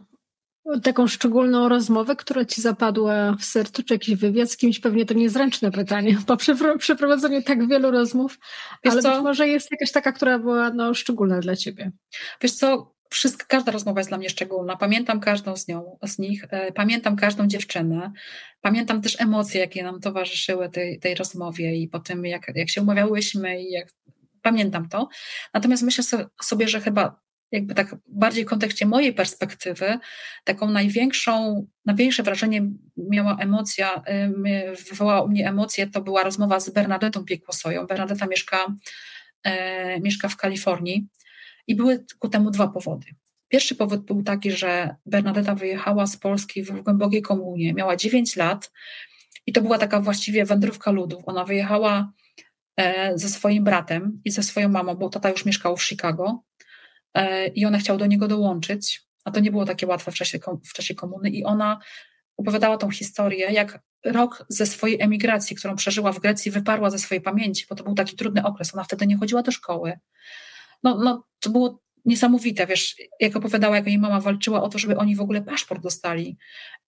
taką szczególną rozmowę, która ci zapadła w sercu, czy jakiś wywiad z kimś, pewnie to niezręczne pytanie, po przeprowadzeniu tak wielu rozmów, Wiesz ale co? być może jest jakaś taka, która była no, szczególna dla ciebie. Wiesz co, wszystko, każda rozmowa jest dla mnie szczególna. Pamiętam każdą z, nią, z nich, e, pamiętam każdą dziewczynę, pamiętam też emocje, jakie nam towarzyszyły tej, tej rozmowie i po tym, jak, jak się umawiałyśmy i jak pamiętam to. Natomiast myślę sobie, że chyba jakby tak bardziej w kontekście mojej perspektywy, taką największą, największe wrażenie miała emocja, wywołała u mnie emocje, to była rozmowa z Bernadetą Piekłosoją. Bernadeta mieszka, e, mieszka w Kalifornii i były ku temu dwa powody. Pierwszy powód był taki, że Bernadeta wyjechała z Polski w głębokiej komunie, miała 9 lat i to była taka właściwie wędrówka ludów. Ona wyjechała e, ze swoim bratem i ze swoją mamą, bo tata już mieszkał w Chicago i ona chciała do niego dołączyć, a to nie było takie łatwe w czasie, w czasie komuny i ona opowiadała tą historię, jak rok ze swojej emigracji, którą przeżyła w Grecji, wyparła ze swojej pamięci, bo to był taki trudny okres. Ona wtedy nie chodziła do szkoły. No, no to było niesamowite, wiesz, jak opowiadała, jak jej mama walczyła o to, żeby oni w ogóle paszport dostali.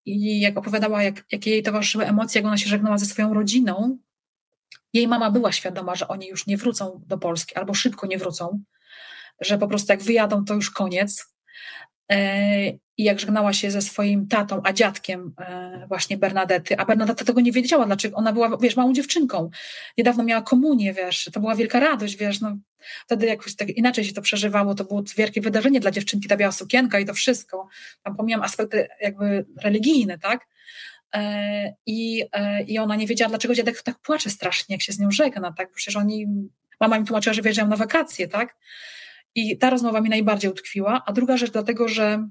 I jak opowiadała, jak, jakie jej towarzyszyły emocje, jak ona się żegnała ze swoją rodziną, jej mama była świadoma, że oni już nie wrócą do Polski albo szybko nie wrócą, że po prostu jak wyjadą, to już koniec. E, I jak żegnała się ze swoim tatą, a dziadkiem e, właśnie Bernadety, a Bernadetta tego nie wiedziała, dlaczego ona była, wiesz, małą dziewczynką. Niedawno miała komunię, wiesz, to była wielka radość, wiesz, no, wtedy jakoś tak inaczej się to przeżywało, to było wielkie wydarzenie dla dziewczynki, ta biała sukienka i to wszystko. Tam pomijam aspekty jakby religijne, tak? e, i, i ona nie wiedziała, dlaczego dziadek tak płacze strasznie, jak się z nią żegna, tak? Przecież oni, mama mi tłumaczyła, że wyjeżdżają na wakacje, tak? I ta rozmowa mi najbardziej utkwiła. A druga rzecz, dlatego, że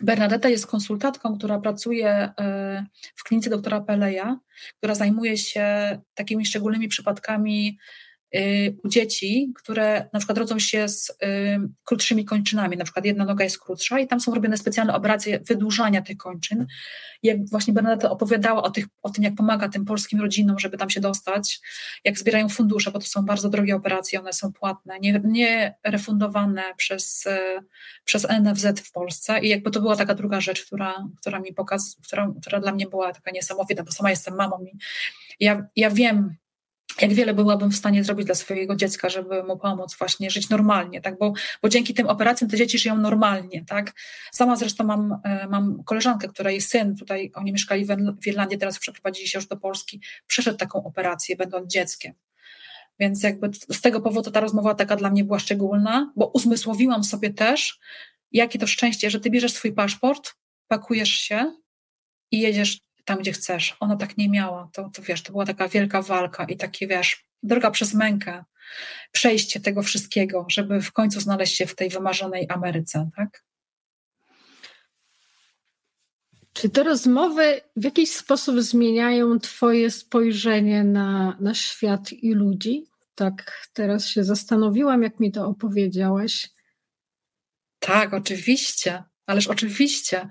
Bernadetta jest konsultantką, która pracuje e, w klinice doktora Peleja, która zajmuje się takimi szczególnymi przypadkami Y, u dzieci, które na przykład rodzą się z y, krótszymi kończynami, na przykład jedna noga jest krótsza i tam są robione specjalne operacje wydłużania tych kończyn. Jak właśnie Bernadetta opowiadała o, tych, o tym, jak pomaga tym polskim rodzinom, żeby tam się dostać, jak zbierają fundusze, bo to są bardzo drogie operacje, one są płatne, nie, nie refundowane przez, y, przez NFZ w Polsce i jakby to była taka druga rzecz, która, która mi pokaz, która, która dla mnie była taka niesamowita, bo sama jestem mamą i ja, ja wiem, jak wiele byłabym w stanie zrobić dla swojego dziecka, żeby mu pomóc właśnie żyć normalnie, tak? bo, bo dzięki tym operacjom te dzieci żyją normalnie. Tak? Sama zresztą mam, e, mam koleżankę, której syn, tutaj oni mieszkali w Irlandii, teraz przeprowadzili się już do Polski, przeszedł taką operację, będąc dzieckiem. Więc jakby z tego powodu ta rozmowa taka dla mnie była szczególna, bo uzmysłowiłam sobie też, jakie to szczęście, że ty bierzesz swój paszport, pakujesz się i jedziesz tam, gdzie chcesz. Ona tak nie miała. To, to wiesz, to była taka wielka walka i takie, wiesz, droga przez mękę, przejście tego wszystkiego, żeby w końcu znaleźć się w tej wymarzonej Ameryce, tak? Czy te rozmowy w jakiś sposób zmieniają Twoje spojrzenie na, na świat i ludzi? Tak, teraz się zastanowiłam, jak mi to opowiedziałaś. Tak, oczywiście. Ależ oczywiście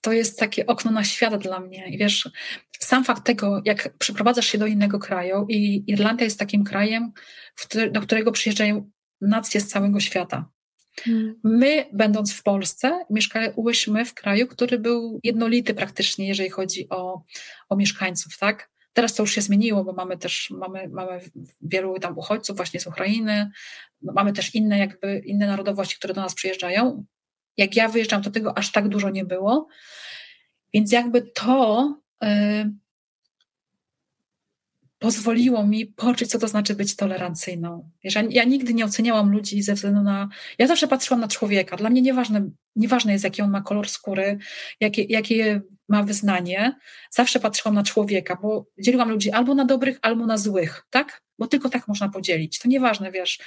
to jest takie okno na świat dla mnie. I wiesz, sam fakt tego, jak przeprowadzasz się do innego kraju, i Irlandia jest takim krajem, do którego przyjeżdżają nacje z całego świata. Hmm. My, będąc w Polsce, mieszkałyśmy w kraju, który był jednolity praktycznie, jeżeli chodzi o, o mieszkańców, tak? Teraz to już się zmieniło, bo mamy też mamy, mamy wielu tam uchodźców właśnie z Ukrainy, no mamy też inne jakby inne narodowości, które do nas przyjeżdżają. Jak ja wyjeżdżam, to tego aż tak dużo nie było. Więc jakby to y, pozwoliło mi poczuć, co to znaczy być tolerancyjną. Wiesz, ja, ja, nigdy nie oceniałam ludzi ze względu na. Ja zawsze patrzyłam na człowieka. Dla mnie nieważne, nieważne jest, jaki on ma kolor skóry, jakie, jakie ma wyznanie. Zawsze patrzyłam na człowieka, bo dzieliłam ludzi albo na dobrych, albo na złych, tak? Bo tylko tak można podzielić. To nieważne, wiesz,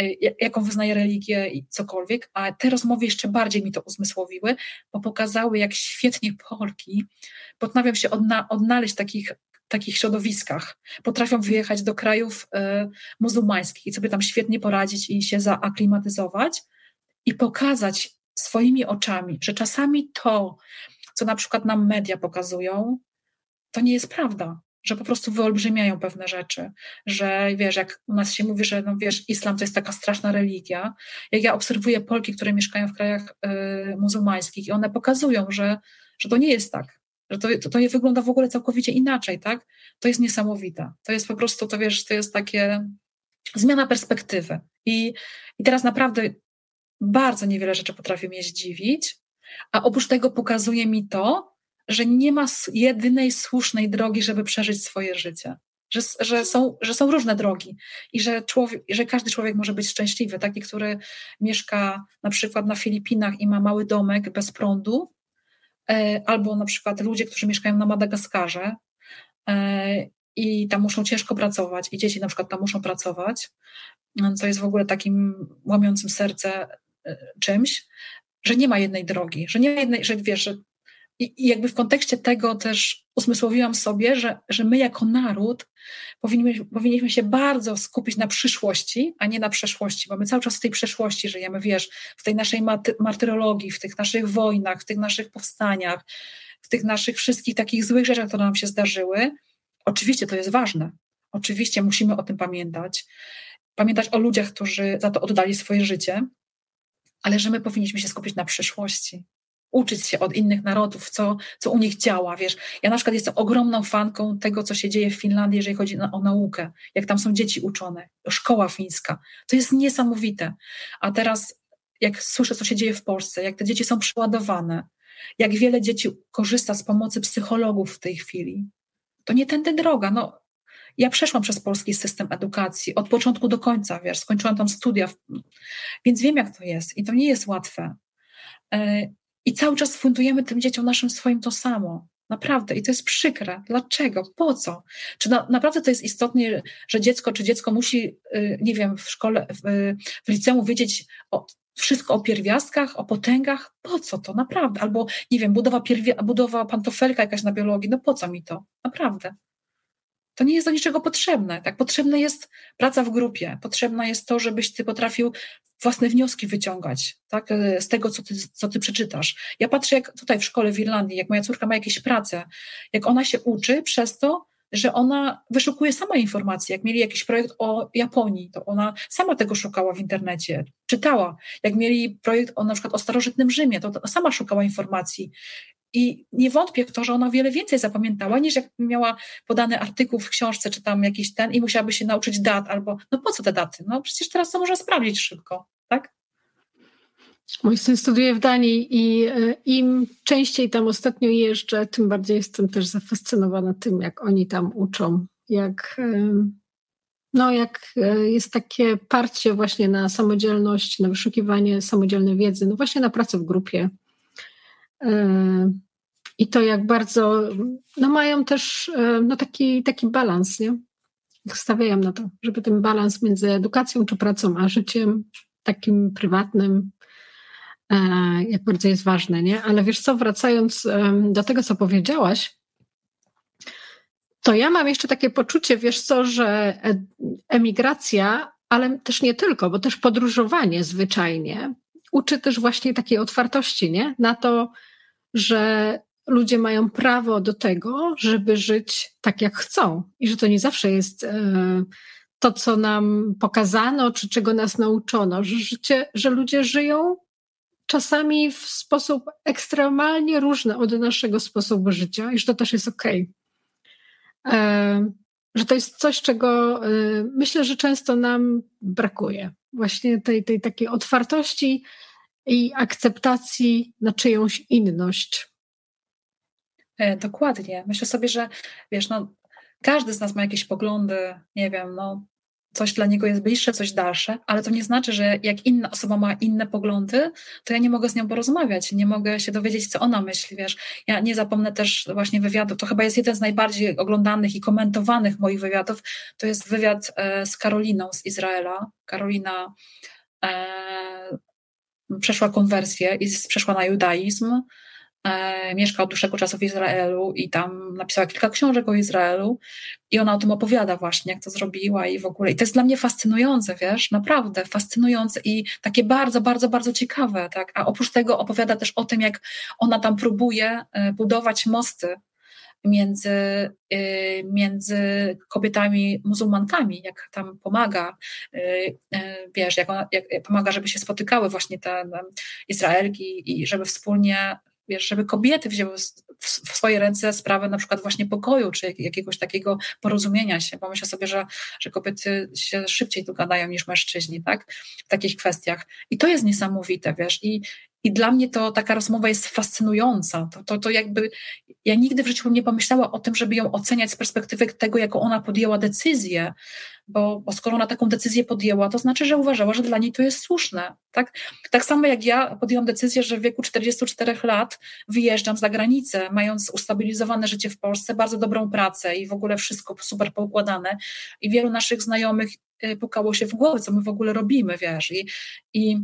Y, jaką wyznaje religię i cokolwiek, a te rozmowy jeszcze bardziej mi to uzmysłowiły, bo pokazały, jak świetnie Polki potrafią się odna odnaleźć w takich, takich środowiskach, potrafią wyjechać do krajów y, muzułmańskich i sobie tam świetnie poradzić i się zaaklimatyzować i pokazać swoimi oczami, że czasami to, co na przykład nam media pokazują, to nie jest prawda że po prostu wyolbrzymiają pewne rzeczy, że wiesz, jak u nas się mówi, że no wiesz, islam to jest taka straszna religia, jak ja obserwuję Polki, które mieszkają w krajach y, muzułmańskich i one pokazują, że, że to nie jest tak, że to, to, to nie wygląda w ogóle całkowicie inaczej, tak? To jest niesamowite. To jest po prostu, to wiesz, to jest takie zmiana perspektywy. I, i teraz naprawdę bardzo niewiele rzeczy potrafi mnie zdziwić, a oprócz tego pokazuje mi to, że nie ma jedynej słusznej drogi, żeby przeżyć swoje życie. Że, że, są, że są różne drogi i że, człowiek, że każdy człowiek może być szczęśliwy. Taki, który mieszka na przykład na Filipinach i ma mały domek bez prądu, e, albo na przykład ludzie, którzy mieszkają na Madagaskarze e, i tam muszą ciężko pracować, i dzieci na przykład tam muszą pracować, co jest w ogóle takim łamiącym serce e, czymś, że nie ma jednej drogi, że nie ma jednej, że wiesz, że i, jakby w kontekście tego też uzmysłowiłam sobie, że, że my jako naród powinniśmy, powinniśmy się bardzo skupić na przyszłości, a nie na przeszłości, bo my cały czas w tej przeszłości żyjemy, wiesz, w tej naszej martyrologii, w tych naszych wojnach, w tych naszych powstaniach, w tych naszych wszystkich takich złych rzeczach, które nam się zdarzyły. Oczywiście to jest ważne. Oczywiście musimy o tym pamiętać. Pamiętać o ludziach, którzy za to oddali swoje życie, ale że my powinniśmy się skupić na przyszłości uczyć się od innych narodów, co, co u nich działa, wiesz. Ja na przykład jestem ogromną fanką tego, co się dzieje w Finlandii, jeżeli chodzi o naukę, jak tam są dzieci uczone, szkoła fińska. To jest niesamowite. A teraz, jak słyszę, co się dzieje w Polsce, jak te dzieci są przeładowane, jak wiele dzieci korzysta z pomocy psychologów w tej chwili, to nie tędy droga. No, ja przeszłam przez polski system edukacji od początku do końca, wiesz, skończyłam tam studia, więc wiem, jak to jest i to nie jest łatwe. I cały czas fundujemy tym dzieciom naszym swoim to samo. Naprawdę. I to jest przykre. Dlaczego? Po co? Czy na, naprawdę to jest istotne, że dziecko, czy dziecko musi, y, nie wiem, w szkole, w, w liceum wiedzieć o, wszystko o pierwiastkach, o potęgach? Po co to? Naprawdę. Albo, nie wiem, budowa, pierwi- budowa pantofelka jakaś na biologii. No po co mi to? Naprawdę. To nie jest do niczego potrzebne. Tak, potrzebna jest praca w grupie, potrzebna jest to, żebyś ty potrafił własne wnioski wyciągać tak, e, z tego, co ty, co ty przeczytasz. Ja patrzę, jak tutaj w szkole w Irlandii, jak moja córka ma jakieś prace, jak ona się uczy przez to, że ona wyszukuje sama informacje. Jak mieli jakiś projekt o Japonii, to ona sama tego szukała w internecie, czytała. Jak mieli projekt o na przykład o starożytnym Rzymie, to sama szukała informacji. I nie wątpię w to, że ona wiele więcej zapamiętała, niż jak miała podany artykuł w książce, czy tam jakiś ten i musiałaby się nauczyć dat, albo no po co te daty? No przecież teraz to można sprawdzić szybko, tak? Mój syn studiuje w Danii i e, im częściej tam ostatnio jeżdżę, tym bardziej jestem też zafascynowana tym, jak oni tam uczą, jak, e, no, jak e, jest takie parcie właśnie na samodzielność, na wyszukiwanie samodzielnej wiedzy, no właśnie na pracę w grupie. I to jak bardzo, no mają też no taki, taki balans, nie? Stawiają na to, żeby ten balans między edukacją czy pracą, a życiem takim prywatnym, E, jak bardzo jest ważne, nie? Ale wiesz co, wracając do tego, co powiedziałaś, to ja mam jeszcze takie poczucie, wiesz co, że e, emigracja, ale też nie tylko, bo też podróżowanie zwyczajnie uczy też właśnie takiej otwartości, nie? Na to, że ludzie mają prawo do tego, żeby żyć tak, jak chcą i że to nie zawsze jest e, to, co nam pokazano, czy czego nas nauczono, że, życie, że ludzie żyją czasami w sposób ekstremalnie różny od naszego sposobu życia i że to też jest okej. Okay. E, że to jest coś, czego e, myślę, że często nam brakuje. Właśnie tej, tej takiej otwartości i akceptacji na czyjąś inność. E, dokładnie. Myślę sobie, że wiesz, no, każdy z nas ma jakieś poglądy, nie wiem, no, coś dla niego jest bliższe, coś dalsze, ale to nie znaczy, że jak inna osoba ma inne poglądy, to ja nie mogę z nią porozmawiać, nie mogę się dowiedzieć, co ona myśli, wiesz. Ja nie zapomnę też właśnie wywiadu, to chyba jest jeden z najbardziej oglądanych i komentowanych moich wywiadów, to jest wywiad e, z Karoliną z Izraela. Karolina e, przeszła konwersję i przeszła na judaizm, e, mieszka od dłuższego czasu w Izraelu i tam napisała kilka książek o Izraelu i ona o tym opowiada właśnie, jak to zrobiła i w ogóle. I to jest dla mnie fascynujące, wiesz, naprawdę fascynujące i takie bardzo, bardzo, bardzo ciekawe, tak. A oprócz tego opowiada też o tym, jak ona tam próbuje e, budować mosty między, e, między kobietami muzułmankami, jak tam pomaga, e, wiesz, jak, ona, jak pomaga, żeby się spotykały właśnie te Izraelki i żeby wspólnie wiesz, żeby kobiety wzięły w swoje ręce sprawę na przykład właśnie pokoju, czy jakiegoś takiego porozumienia się, bo myślę sobie, że, że kobiety się szybciej dogadają niż mężczyźni, tak, w takich kwestiach. I to jest niesamowite, wiesz, i, i dla mnie to taka rozmowa jest fascynująca. To, to, to jakby ja nigdy w życiu nie pomyślała o tym, żeby ją oceniać z perspektywy tego, jaką ona podjęła decyzję, bo, bo skoro ona taką decyzję podjęła, to znaczy, że uważała, że dla niej to jest słuszne. Tak, tak samo jak ja podjęłam decyzję, że w wieku 44 lat wyjeżdżam za granicę, mając ustabilizowane życie w Polsce, bardzo dobrą pracę i w ogóle wszystko super poukładane. I wielu naszych znajomych y, pukało się w głowę, co my w ogóle robimy, wiesz. I, i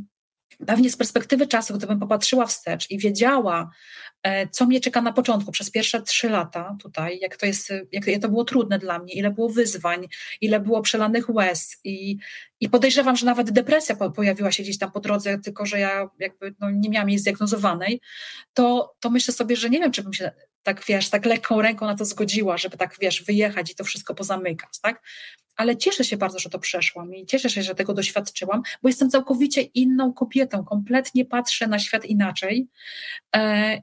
Pewnie z perspektywy czasu, gdybym popatrzyła wstecz i wiedziała, e, co mnie czeka na początku, przez pierwsze trzy lata tutaj, jak to jest, jak to było trudne dla mnie, ile było wyzwań, ile było przelanych łez i, i podejrzewam, że nawet depresja pojawiła się gdzieś tam po drodze, tylko że ja jakby no, nie miałam jej zdiagnozowanej, to, to myślę sobie, że nie wiem, czy bym się tak, wiesz, tak lekką ręką na to zgodziła, żeby tak, wiesz, wyjechać i to wszystko pozamykać, tak? Ale cieszę się bardzo, że to przeszłam i cieszę się, że tego doświadczyłam, bo jestem całkowicie inną kobietą, kompletnie patrzę na świat inaczej e,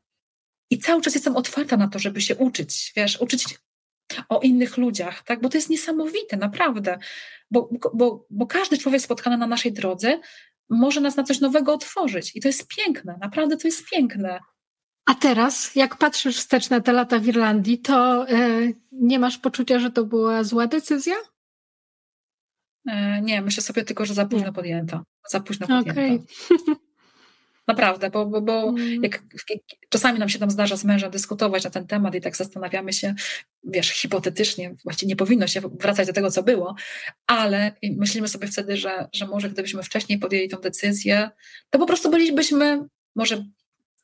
i cały czas jestem otwarta na to, żeby się uczyć, wiesz, uczyć o innych ludziach, tak? bo to jest niesamowite, naprawdę, bo, bo, bo każdy człowiek spotkany na naszej drodze może nas na coś nowego otworzyć i to jest piękne, naprawdę to jest piękne. A teraz, jak patrzysz wstecz na te lata w Irlandii, to yy, nie masz poczucia, że to była zła decyzja? E, nie, myślę sobie tylko, że za późno podjęta. Za późno podjęta. *laughs* Okay. Naprawdę, bo, bo, bo mm. jak, jak, czasami nam się tam zdarza z mężem dyskutować na ten temat i tak zastanawiamy się, wiesz, hipotetycznie, właściwie nie powinno się wracać do tego, co było, ale myślimy sobie wtedy, że, że może gdybyśmy wcześniej podjęli tą decyzję, to po prostu bylibyśmy może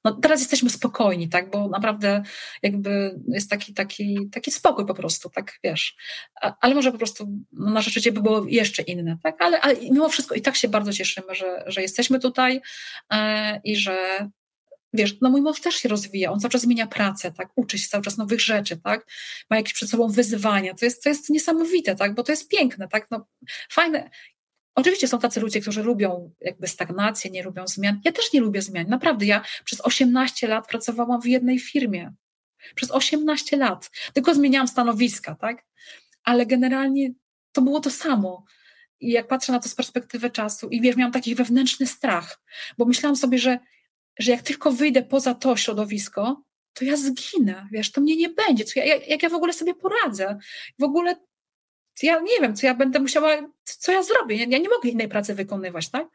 no teraz jesteśmy spokojni, tak, bo naprawdę jakby jest taki, taki, taki spokój po prostu, tak, wiesz, ale może po prostu no, nasze życie by było jeszcze inne, tak, ale, ale mimo wszystko i tak się bardzo cieszymy, że, że jesteśmy tutaj e, i że wiesz, no mój mąż też się rozwija, on cały czas zmienia pracę, tak, uczy się cały czas nowych rzeczy, tak, ma jakieś przed sobą wyzwania, to jest, to jest niesamowite, tak, bo to jest piękne, tak, no fajne, Oczywiście są tacy ludzie, którzy lubią jakby stagnację, nie lubią zmian. Ja też nie lubię zmian. Naprawdę, ja przez 18 lat pracowałam w jednej firmie. Przez 18 lat. Tylko zmieniałam stanowiska, tak? Ale generalnie to było to samo. I jak patrzę na to z perspektywy czasu i wiesz, miałam taki wewnętrzny strach, bo myślałam sobie, że, że jak tylko wyjdę poza to środowisko, to ja zginę, wiesz, to mnie nie będzie, co ja, jak ja w ogóle sobie poradzę. W ogóle ja nie wiem, co ja będę musiała, co ja zrobię. Ja, ja nie mogę innej pracy wykonywać, tak?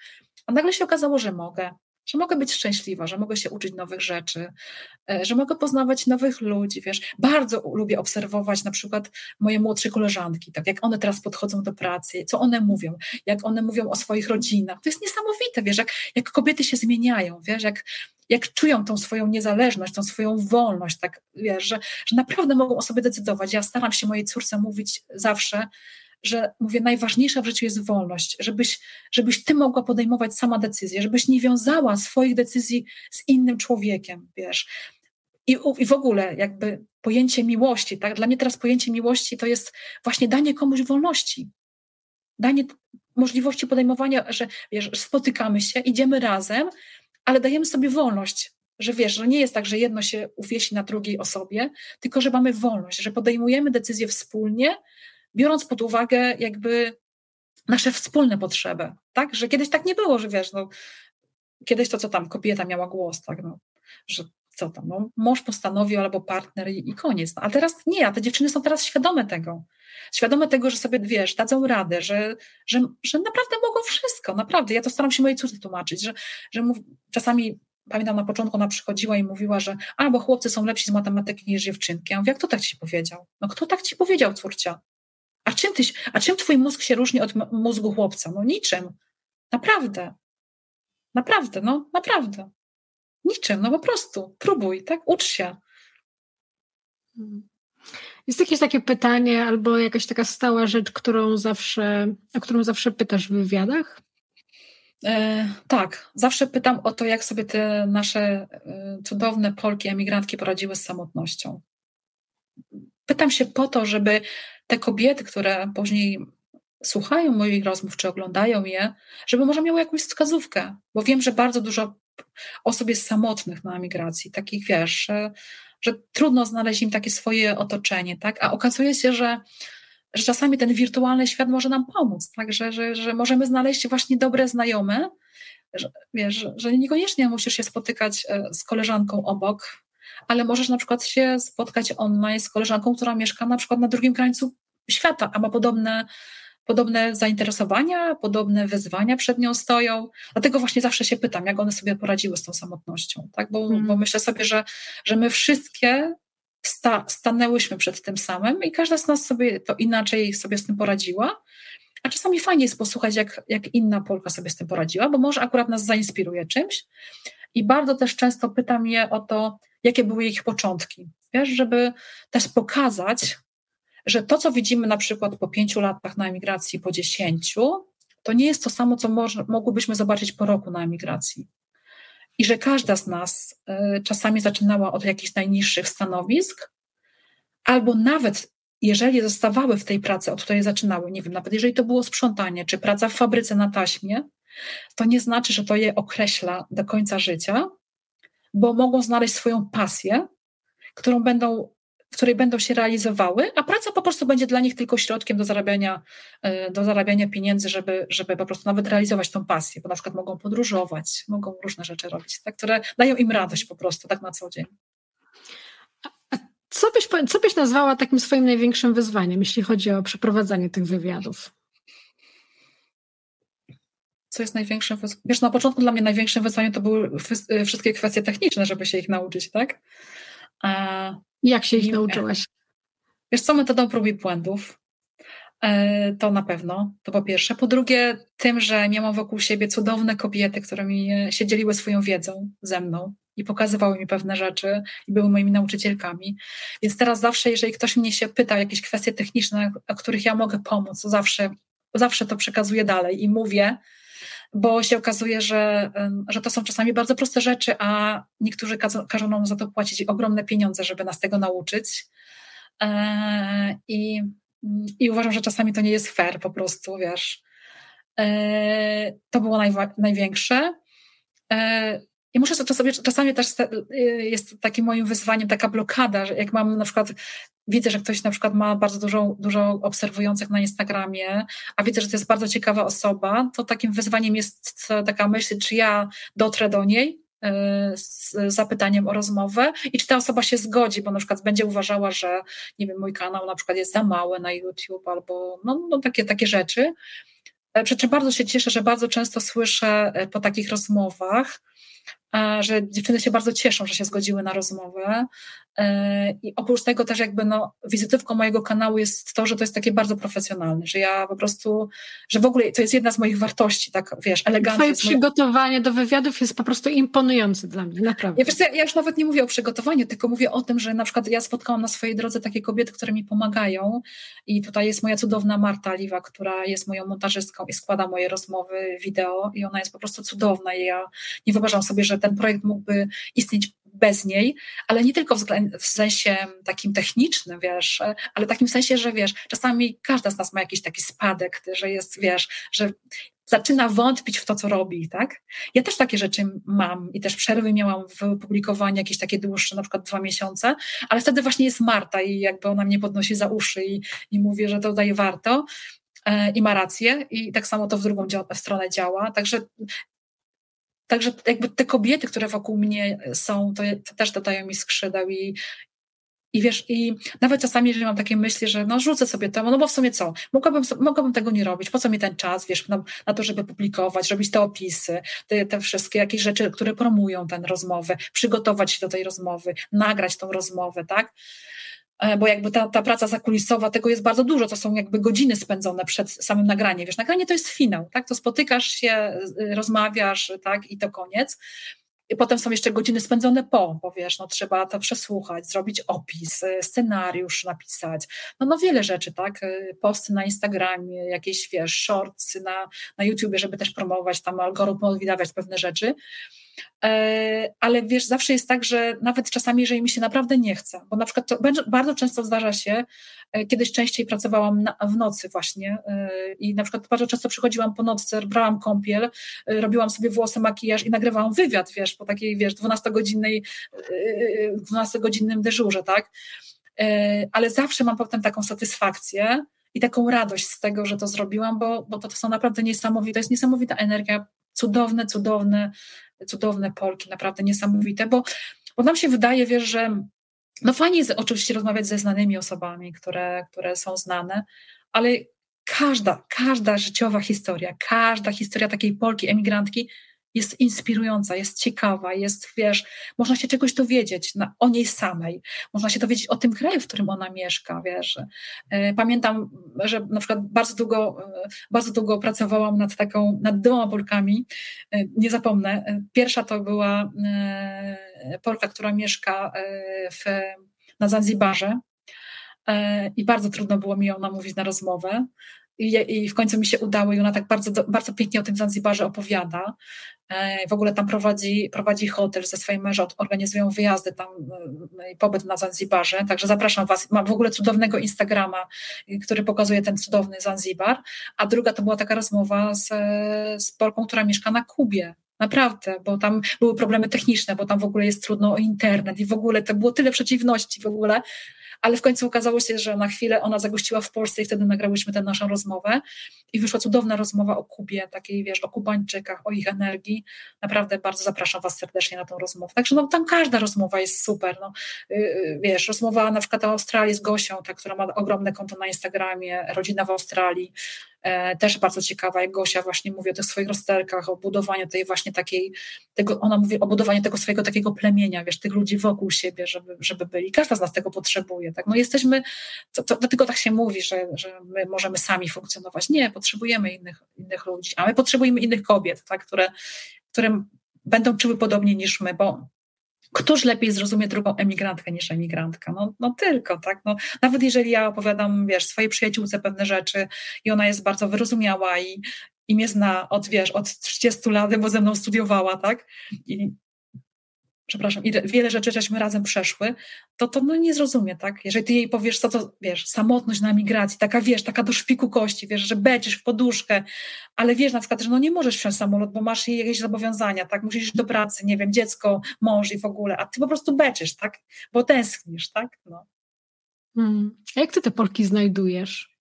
A nagle się okazało, że mogę że mogę być szczęśliwa, że mogę się uczyć nowych rzeczy, e, że mogę poznawać nowych ludzi, wiesz. Bardzo lubię obserwować na przykład moje młodsze koleżanki, tak jak one teraz podchodzą do pracy, co one mówią, jak one mówią o swoich rodzinach. To jest niesamowite, wiesz, jak, jak kobiety się zmieniają, wiesz, jak, jak czują tą swoją niezależność, tą swoją wolność, tak, wiesz, że, że naprawdę mogą o sobie decydować. Ja staram się mojej córce mówić zawsze, że mówię, najważniejsza w życiu jest wolność, żebyś, żebyś ty mogła podejmować sama decyzję, żebyś nie wiązała swoich decyzji z innym człowiekiem, wiesz. I, I w ogóle jakby pojęcie miłości, tak? Dla mnie teraz pojęcie miłości to jest właśnie danie komuś wolności. Danie możliwości podejmowania, że wiesz, spotykamy się, idziemy razem, ale dajemy sobie wolność, że wiesz, że nie jest tak, że jedno się uwiesi na drugiej osobie, tylko że mamy wolność, że podejmujemy decyzje wspólnie, biorąc pod uwagę jakby nasze wspólne potrzeby, tak? Że kiedyś tak nie było, że wiesz, no, kiedyś to co tam, kobieta miała głos, tak, no, że co tam, no, mąż postanowił albo partner i, i koniec. No, a teraz nie, a te dziewczyny są teraz świadome tego. Świadome tego, że sobie, wiesz, dadzą radę, że, że, że naprawdę mogą wszystko, naprawdę. Ja to staram się mojej córce tłumaczyć, że, że mów, czasami pamiętam na początku ona przychodziła i mówiła, że a, bo chłopcy są lepsi z matematyki niż dziewczynki. Ja mówię, jak kto tak ci powiedział? No kto tak ci powiedział, córcia? A czym, tyś, a czym twój mózg się różni od mózgu chłopca? No niczym. Naprawdę. Naprawdę, no naprawdę. Niczym, no po prostu. Próbuj, tak? Ucz się. Jest jakieś takie pytanie albo jakaś taka stała rzecz, którą zawsze, o którą zawsze pytasz w wywiadach? E, tak, zawsze pytam o to, jak sobie te nasze e, cudowne Polki, emigrantki poradziły z samotnością. Pytam się po to, żeby te kobiety, które później słuchają moich rozmów czy oglądają je, żeby może miały jakąś wskazówkę, bo wiem, że bardzo dużo osób jest samotnych na emigracji, takich wiesz, że, że trudno znaleźć im takie swoje otoczenie, tak? A okazuje się, że, że czasami ten wirtualny świat może nam pomóc, tak? Że, że, że możemy znaleźć właśnie dobre znajome, że, wiesz, że niekoniecznie musisz się spotykać e, z koleżanką obok, ale możesz na przykład się spotkać online z koleżanką, która mieszka na przykład na drugim krańcu świata, a ma podobne, podobne zainteresowania, podobne wyzwania przed nią stoją. Dlatego właśnie zawsze się pytam, jak one sobie poradziły z tą samotnością, tak? bo, mm. bo myślę sobie, że, że my wszystkie sta, stanęłyśmy przed tym samym i każda z nas sobie to inaczej sobie z tym poradziła. A czasami fajnie jest posłuchać, jak, jak inna Polka sobie z tym poradziła, bo może akurat nas zainspiruje czymś. I bardzo też często pytam je o to, jakie były ich początki. Wiesz, żeby też pokazać, że to, co widzimy na przykład po pięciu latach na emigracji, po dziesięciu, to nie jest to samo, co może, mogłybyśmy zobaczyć po roku na emigracji. I że każda z nas y, czasami zaczynała od jakichś najniższych stanowisk, albo nawet jeżeli zostawały w tej pracy, od której zaczynały, nie wiem, nawet jeżeli to było sprzątanie, czy praca w fabryce na taśmie, to nie znaczy, że to je określa do końca życia, bo mogą znaleźć swoją pasję, którą będą, w której będą się realizowały, a praca po prostu będzie dla nich tylko środkiem do zarabiania, e, do zarabiania pieniędzy, żeby, żeby po prostu nawet realizować tą pasję, bo na przykład mogą podróżować, mogą różne rzeczy robić, tak, które dają im radość po prostu, tak na co dzień. Co byś, co byś nazwała takim swoim największym wyzwaniem, jeśli chodzi o przeprowadzanie tych wywiadów? Co jest największym wyzwaniem? Wiesz, na początku dla mnie największym wyzwaniem to były y, wszystkie kwestie techniczne, żeby się ich nauczyć, tak? A, Jak się ich nauczyłaś? Wiesz co, metodą prób i błędów. E, to na pewno, to po pierwsze. Po drugie, tym, że miałam wokół siebie cudowne kobiety, które mi e, się dzieliły swoją wiedzą ze mną i pokazywały mi pewne rzeczy i były moimi nauczycielkami. Więc teraz zawsze, jeżeli ktoś mnie się pyta o jakieś kwestie techniczne, o których ja mogę pomóc, to zawsze, zawsze to przekazuję dalej i mówię, bo się okazuje, że, że to są czasami bardzo proste rzeczy, a niektórzy każą, nam za to płacić ogromne pieniądze, żeby nas tego nauczyć. E, I, I uważam, że czasami to nie jest fair po prostu, wiesz. E, to było najwa- największe. I muszę sobie, czasami też jest takim moim wyzwaniem taka blokada, że jak mam na przykład, widzę, że ktoś na przykład ma bardzo dużo, dużo obserwujących na Instagramie, a widzę, że to jest bardzo ciekawa osoba, to takim wyzwaniem jest taka myśl, czy ja dotrę do niej, E, z zapytaniem o rozmowę i czy ta osoba się zgodzi, bo na przykład będzie uważała, że nie wiem, mój kanał na przykład jest za mały na YouTube albo no, no takie, takie rzeczy. E, przy czym bardzo się cieszę, że bardzo często słyszę e, po takich rozmowach, że dziewczyny się bardzo cieszą, że się zgodziły na rozmowę. E, I oprócz tego też jakby no, wizytywką mojego kanału jest to, że to jest takie bardzo profesjonalne, że ja po prostu, że w ogóle to jest jedna z moich wartości, tak wiesz, eleganckie. Twoje przygotowanie do wywiadów jest po prostu imponujące dla mnie, naprawdę. Ja, wiesz, ja już nawet nie mówię o przygotowaniu, tylko mówię o tym, że na przykład ja spotkałam na swojej drodze takie kobiety, które mi pomagają i tutaj jest moja cudowna Marta Liwa, która jest moją montażystką i składa moje rozmowy wideo i ona jest po prostu cudowna i ja nie wyobrażam sobie, że ten projekt mógłby istnieć bez niej, ale nie tylko w, w sensie takim technicznym, wiesz, ale takim sensie, że wiesz, czasami każda z nas ma jakiś taki spadek, że jest, wiesz, że zaczyna wątpić w to, co robi, tak? Ja też takie rzeczy mam i też przerwy miałam w publikowaniu jakieś takie dłuższe, na przykład dwa miesiące, ale wtedy właśnie jest Marta i jakby ona mnie podnosi za uszy i, i mówi, że to daje warto e, i ma rację i tak samo to w drugą stronę działa, także Także jakby te kobiety, które wokół mnie są, to, to też dodają mi skrzydeł i, i wiesz, i nawet czasami, jeżeli mam takie myśli, że no rzucę sobie to, no bo w sumie co, mogłabym, mogłabym tego nie robić, po co mi ten czas, wiesz, na, na to, żeby publikować, robić te opisy, te, te wszystkie jakieś rzeczy, które promują tę rozmowę, przygotować się do tej rozmowy, nagrać tą rozmowę, tak? E, bo jakby ta, ta praca zakulisowa, tego jest bardzo dużo, to są jakby godziny spędzone przed samym nagraniem. Wiesz, nagranie to jest finał, tak? To spotykasz się, rozmawiasz, tak? I to koniec. I potem są jeszcze godziny spędzone po, bo wiesz, no trzeba to przesłuchać, zrobić opis, e, scenariusz napisać, no, no wiele rzeczy, tak, posty na Instagramie, jakieś, wiesz, shorts na, na YouTubie, żeby też promować tam algorytm, odwidawiać pewne rzeczy. E, ale wiesz, zawsze jest tak, że nawet czasami, jeżeli mi się naprawdę nie chce, bo na przykład to bardzo często zdarza się, e, kiedyś częściej pracowałam na, w nocy właśnie e, i na przykład bardzo często przychodziłam po nocce, brałam kąpiel, robiłam sobie włosy, makijaż i nagrywałam wywiad, wiesz, po takiej, wiesz, 12-godzinnej, 12-godzinnym dyżurze, tak? Ale zawsze mam potem taką satysfakcję, i taką radość z tego, że to zrobiłam, bo, bo to, to są naprawdę niesamowite, to jest niesamowita energia, cudowne, cudowne cudowne Polki, naprawdę niesamowite, bo, bo nam się wydaje, wiesz, że no fajnie jest oczywiście rozmawiać ze znanymi osobami, które, które są znane, ale każda, każda życiowa historia, każda historia takiej Polki, emigrantki jest inspirująca, jest ciekawa, jest, wiesz, można się czegoś dowiedzieć na, o niej samej, można się dowiedzieć o tym kraju, w którym ona mieszka, wiesz. E, pamiętam, że na przykład bardzo długo, e, bardzo długo pracowałam nad taką, nad dwoma Polkami, e, nie zapomnę. Pierwsza to była Polka, która mieszka w, na Zanzibarze i bardzo trudno było mi ją namówić na rozmowę. I, w końcu mi się udało i ona tak bardzo, bardzo pięknie o tym Zanzibarze opowiada. E, w ogóle tam prowadzi, prowadzi hotel ze swoim mężem, organizują wyjazdy tam e, pobyt na Zanzibarze. Także zapraszam Was. Mam w ogóle cudownego Instagrama, który pokazuje ten cudowny Zanzibar. A druga to była taka rozmowa z, z Polką, która mieszka na Kubie. Naprawdę, bo tam były problemy techniczne, bo tam w ogóle jest trudno o internet i w ogóle to było tyle przeciwności w ogóle, ale w końcu okazało się, że na chwilę ona zagościła w Polsce i wtedy nagrałyśmy tę naszą rozmowę i wyszła cudowna rozmowa o Kubie, takiej wiesz, o Kubańczykach, o ich energii. Naprawdę bardzo zapraszam Was serdecznie na tą rozmowę. Także no, tam każda rozmowa jest super. No, yy, wiesz, rozmowa na przykład o Australii z Gosią, ta, która ma ogromne konto na Instagramie, rodzina w Australii, też bardzo ciekawa, jak Gosia właśnie mówi o tych swoich rozterkach, o budowaniu tej właśnie takiej, tego, ona mówi o budowaniu tego swojego takiego plemienia, wiesz, tych ludzi wokół siebie, żeby, żeby byli. Każda z nas tego potrzebuje, tak? No jesteśmy, to, to, dlatego tak się mówi, że, że my możemy sami funkcjonować. Nie, potrzebujemy innych, innych ludzi, a my potrzebujemy innych kobiet, tak? które, które będą czuły podobnie niż my, bo Któż lepiej zrozumie drugą emigrantkę niż emigrantka? No, no tylko, tak? No, nawet jeżeli ja opowiadam, wiesz, swojej przyjaciółce pewne rzeczy i ona jest bardzo wyrozumiała i, i mnie zna od, wiesz, od 30 lat, bo ze mną studiowała, tak? I przepraszam, i wiele rzeczy żeśmy razem przeszły, to to no nie zrozumie, tak? Jeżeli ty jej powiesz, co to, wiesz, samotność na emigracji, taka, wiesz, taka do szpiku kości, wiesz, że będziesz w poduszkę, ale wiesz na przykład, że no nie możesz wsiąść samolot, bo masz jakieś zobowiązania, tak? Musisz iść do pracy, nie wiem, dziecko, mąż i w ogóle, a ty po prostu będziesz, tak? Bo tęsknisz, tak? No. Hmm. A jak ty te Polki znajdujesz?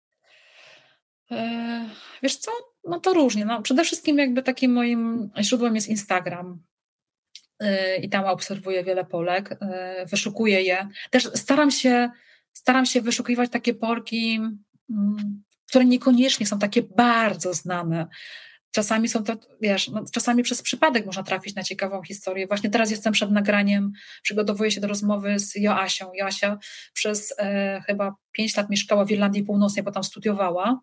E, wiesz co, no to różnie. No, przede wszystkim jakby takim moim źródłem jest Instagram. Y, i tam obserwuję wiele Polek, y, wyszukuję je. Też staram się, staram się wyszukiwać takie Polki, mm, które niekoniecznie są takie bardzo znane. Czasami są to, wiesz, no, czasami przez przypadek można trafić na ciekawą historię. Właśnie teraz jestem przed nagraniem, przygotowuję się do rozmowy z Joasią. Joasia przez e, chyba pięć lat mieszkała w Irlandii Północnej, bo tam studiowała,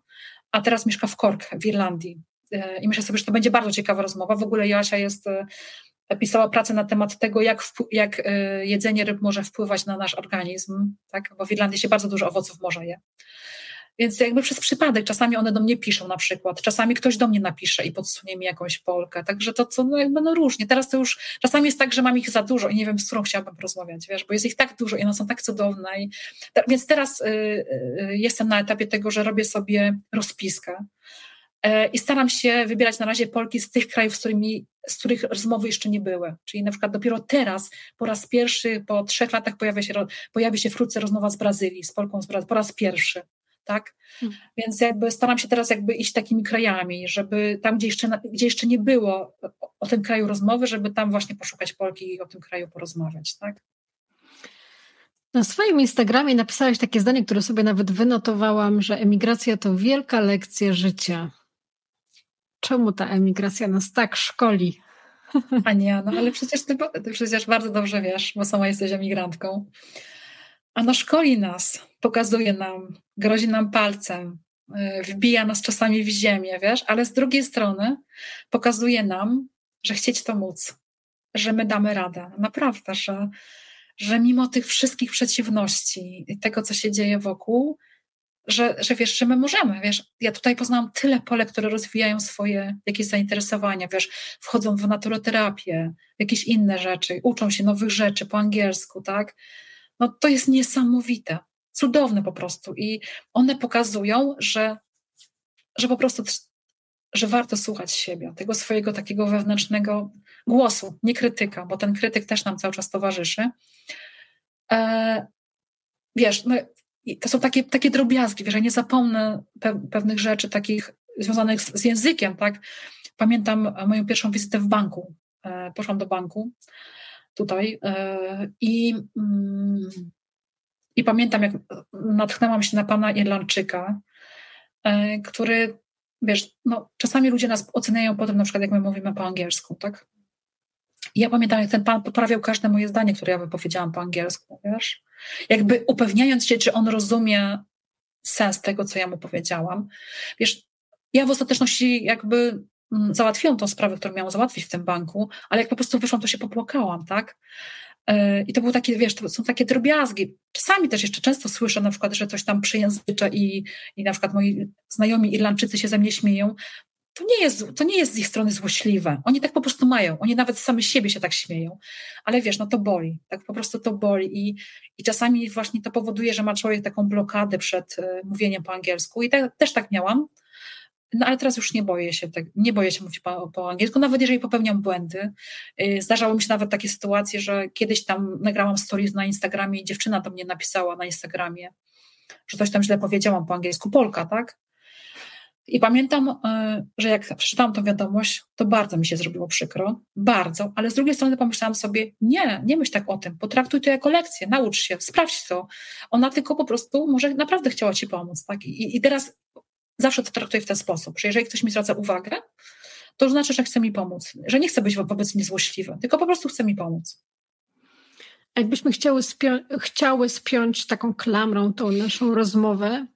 a teraz mieszka w Cork w Irlandii. E, I myślę sobie, że to będzie bardzo ciekawa rozmowa. W ogóle Joasia jest pisała pracę na temat tego, jak, jak e, jedzenie ryb może wpływać na nasz organizm, tak? bo w Irlandii się bardzo dużo owoców morza je. Więc jakby przez przypadek czasami one do mnie piszą na przykład, czasami ktoś do mnie napisze i podsunie mi jakąś Polkę, także to co, no jakby no różnie. Teraz to już, czasami jest tak, że mam ich za dużo i nie wiem, z którą chciałabym porozmawiać, wiesz, bo jest ich tak dużo i one są tak cudowne. I, więc teraz y, y, jestem na etapie tego, że robię sobie rozpiskę I staram się wybierać na razie Polki z tych krajów, z, którymi, z których rozmowy jeszcze nie były. Czyli na przykład dopiero teraz, po raz pierwszy, po trzech latach pojawia się, pojawi się wkrótce rozmowa z Brazylii, z Polką z Brazylii, po raz pierwszy. Tak? Hmm. Więc jakby staram się teraz jakby iść takimi krajami, żeby tam, gdzie jeszcze, gdzie jeszcze nie było o, o tym kraju rozmowy, żeby tam właśnie poszukać Polki i o tym kraju porozmawiać. Tak? Na swoim Instagramie napisałeś takie zdanie, które sobie nawet wynotowałam, że emigracja to wielka lekcja życia. Czemu ta emigracja nas tak szkoli? Ania, no ale przecież ty, ty przecież bardzo dobrze wiesz, bo sama jesteś emigrantką. A no szkoli nas, pokazuje nam, grozi nam palcem, y, wbija nas czasami w ziemię, wiesz, ale z drugiej strony pokazuje nam, że chcieć to móc, że my damy radę. Naprawdę, że, że mimo tych wszystkich przeciwności i tego, co się dzieje wokół, że, że wiesz, że my możemy, wiesz, ja tutaj poznałam tyle pole, które rozwijają swoje jakieś zainteresowania, wiesz, wchodzą w naturoterapię, jakieś inne rzeczy, uczą się nowych rzeczy po angielsku, tak? No to jest niesamowite, cudowne po prostu i one pokazują, że, że po prostu, że warto słuchać siebie, tego swojego takiego wewnętrznego głosu, nie krytyka, bo ten krytyk też nam cały czas towarzyszy. E, wiesz, my i to są takie, takie drobiazgi, wiesz, ja nie zapomnę pe pewnych rzeczy takich związanych z, z, językiem, tak? Pamiętam moją pierwszą wizytę w banku. E, poszłam do banku tutaj e, i, mm, i pamiętam, jak natchnęłam się na pana Irlandczyka, e, który, wiesz, no, czasami ludzie nas oceniają potem, na przykład jak my mówimy po angielsku, tak? I ja pamiętam, jak ten pan poprawiał każde moje zdanie, które ja wypowiedziałam po angielsku, wiesz? Jakby upewniając się, czy on rozumie sens tego, co ja mu powiedziałam. Wiesz, ja w ostateczności jakby mm, załatwiłam tą sprawę, którą miałam załatwić w tym banku, ale jak po prostu wyszłam, to się popłakałam, tak? E, I to były takie, wiesz, to są takie drobiazgi. Czasami też jeszcze często słyszę na przykład, że coś tam przyjęzyczę i, i na przykład moi znajomi Irlandczycy się ze mnie śmieją to nie, jest, to nie jest z ich strony złośliwe. Oni tak po prostu mają. Oni nawet sami siebie się tak śmieją. Ale wiesz, no to boli. Tak po prostu to boli. I, i czasami właśnie to powoduje, że ma człowiek taką blokadę przed y, mówieniem po angielsku. I tak, też tak miałam. No ale teraz już nie boję się, tak, nie boję się mówić po, po angielsku, nawet jeżeli popełniam błędy. Y, zdarzały mi się nawet takie sytuacje, że kiedyś tam nagrałam stories na Instagramie i dziewczyna do mnie napisała na Instagramie, że coś tam źle powiedziałam po angielsku, Polka, tak? I pamiętam, e, że jak przeczytałam tę wiadomość, to bardzo mi się zrobiło przykro, bardzo, ale z drugiej strony pomyślałam sobie, nie, nie myśl tak o tym, potraktuj to jako lekcję, naucz się, sprawdź to. Ona tylko po prostu może naprawdę chciała ci pomóc, tak? I, i teraz zawsze to traktuję w ten sposób, że jeżeli ktoś mi zwraca uwagę, to znaczy, że chce mi pomóc, że nie chce być wobec mnie złośliwy, tylko po prostu chce mi pomóc. Jakbyśmy chciały, spią- chciały spiąć taką klamrą tą naszą rozmowę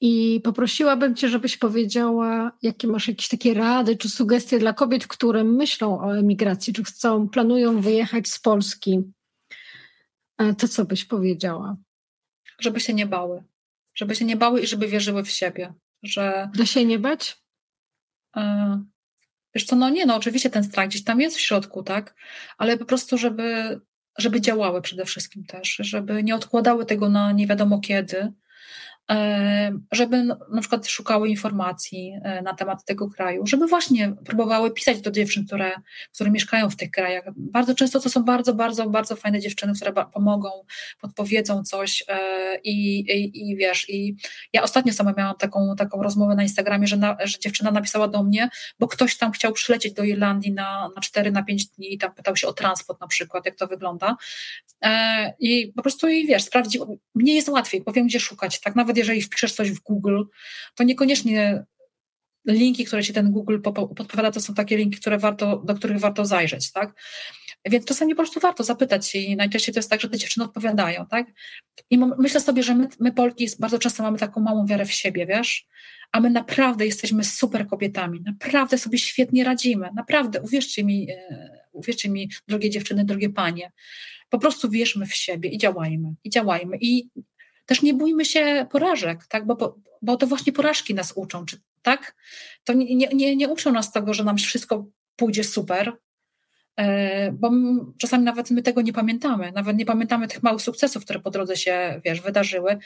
i poprosiłabym Cię, żebyś powiedziała, jakie masz jakieś takie rady czy sugestie dla kobiet, które myślą o emigracji, czy chcą, planują wyjechać z Polski. E, to co byś powiedziała? Żeby się nie bały. Żeby się nie bały i żeby wierzyły w siebie. Że... Da się nie bać? E, wiesz co, no nie, no oczywiście ten strach gdzieś tam jest w środku, tak? Ale po prostu, żeby, żeby działały przede wszystkim też, żeby nie odkładały tego na nie wiadomo kiedy, żeby na przykład szukały informacji e, na temat tego kraju, żeby właśnie próbowały pisać do dziewczyn, które, które mieszkają w tych krajach. Bardzo często to są bardzo, bardzo, bardzo fajne dziewczyny, które pomogą, podpowiedzą coś e, i, i, i wiesz, i ja ostatnio sama miałam taką, taką rozmowę na Instagramie, że, na, że dziewczyna napisała do mnie, bo ktoś tam chciał przylecieć do Irlandii na, na 4, na 5 dni i tam pytał się o transport na przykład, jak to wygląda e, i po prostu i wiesz, sprawdził, mnie jest łatwiej, powiem gdzie szukać, tak nawet jeżeli wpiszesz coś w Google, to niekoniecznie linki, które ci ten Google podpowiada, to są takie linki, które warto, do których warto zajrzeć, tak? Więc czasami po prostu warto zapytać i najczęściej to jest tak, że te dziewczyny odpowiadają, tak? I myślę sobie, że my, my Polki bardzo często mamy taką małą wiarę w siebie, wiesz? A my naprawdę jesteśmy super kobietami, naprawdę sobie świetnie radzimy, naprawdę, uwierzcie mi, e, uwierzcie mi, drogie dziewczyny, drogie panie, po prostu wierzmy w siebie i działajmy, i działajmy. I też nie bójmy się porażek, tak? bo, bo to właśnie porażki nas uczą, czy, tak? To nie, nie, nie uczą nas tego, że nam wszystko pójdzie super, e, bo czasami nawet my tego nie pamiętamy, nawet nie pamiętamy tych małych sukcesów, które po drodze się, wiesz, wydarzyły.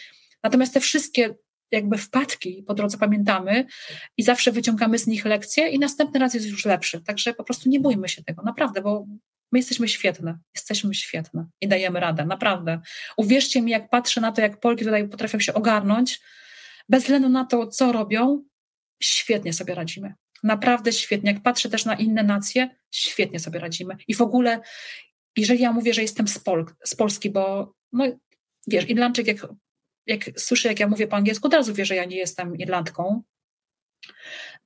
Natomiast te wszystkie jakby wpadki po drodze pamiętamy i zawsze wyciągamy z nich lekcje i następny raz jest już lepszy. Także po prostu nie bójmy się tego, naprawdę, bo My jesteśmy świetne, jesteśmy świetne i dajemy radę, naprawdę. Uwierzcie mi, jak patrzę na to, jak Polki tutaj potrafią się ogarnąć, bez względu na to, co robią, świetnie sobie radzimy. Naprawdę świetnie. Jak patrzę też na inne nacje, świetnie sobie radzimy. I w ogóle, jeżeli ja mówię, że jestem z, Pol z Polski, bo no, wiesz, Irlandczyk, jak, jak słyszy, jak ja mówię po angielsku, od razu wie, że ja nie jestem Irlandką,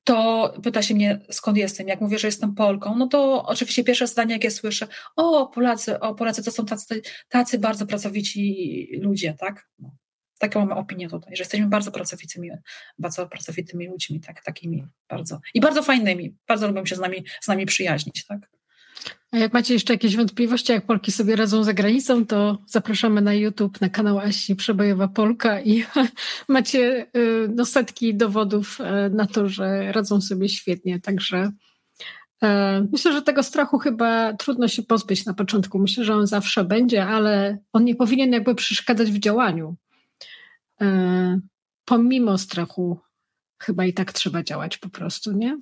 to pyta się mnie, skąd jestem. Jak mówię, że jestem Polką, no to oczywiście pierwsze zdanie, jakie słyszę, o Polacy, o Polacy to są tacy, tacy bardzo pracowici ludzie, tak? No, taką mamy opinię tutaj, że jesteśmy bardzo pracowitymi, bardzo pracowitymi ludźmi, tak, takimi bardzo i bardzo fajnymi, bardzo lubią się z nami, z nami przyjaźnić, tak? A jak macie jeszcze jakieś wątpliwości, jak Polki sobie radzą za granicą, to zapraszamy na YouTube, na kanał Asi Przebojowa Polka i *laughs* macie y, no, setki dowodów y, na to, że radzą sobie świetnie. Także y, myślę, że tego strachu chyba trudno się pozbyć na początku. Myślę, że on zawsze będzie, ale on nie powinien jakby przeszkadzać w działaniu. Pomimo strachu chyba i tak trzeba działać po prostu, nie?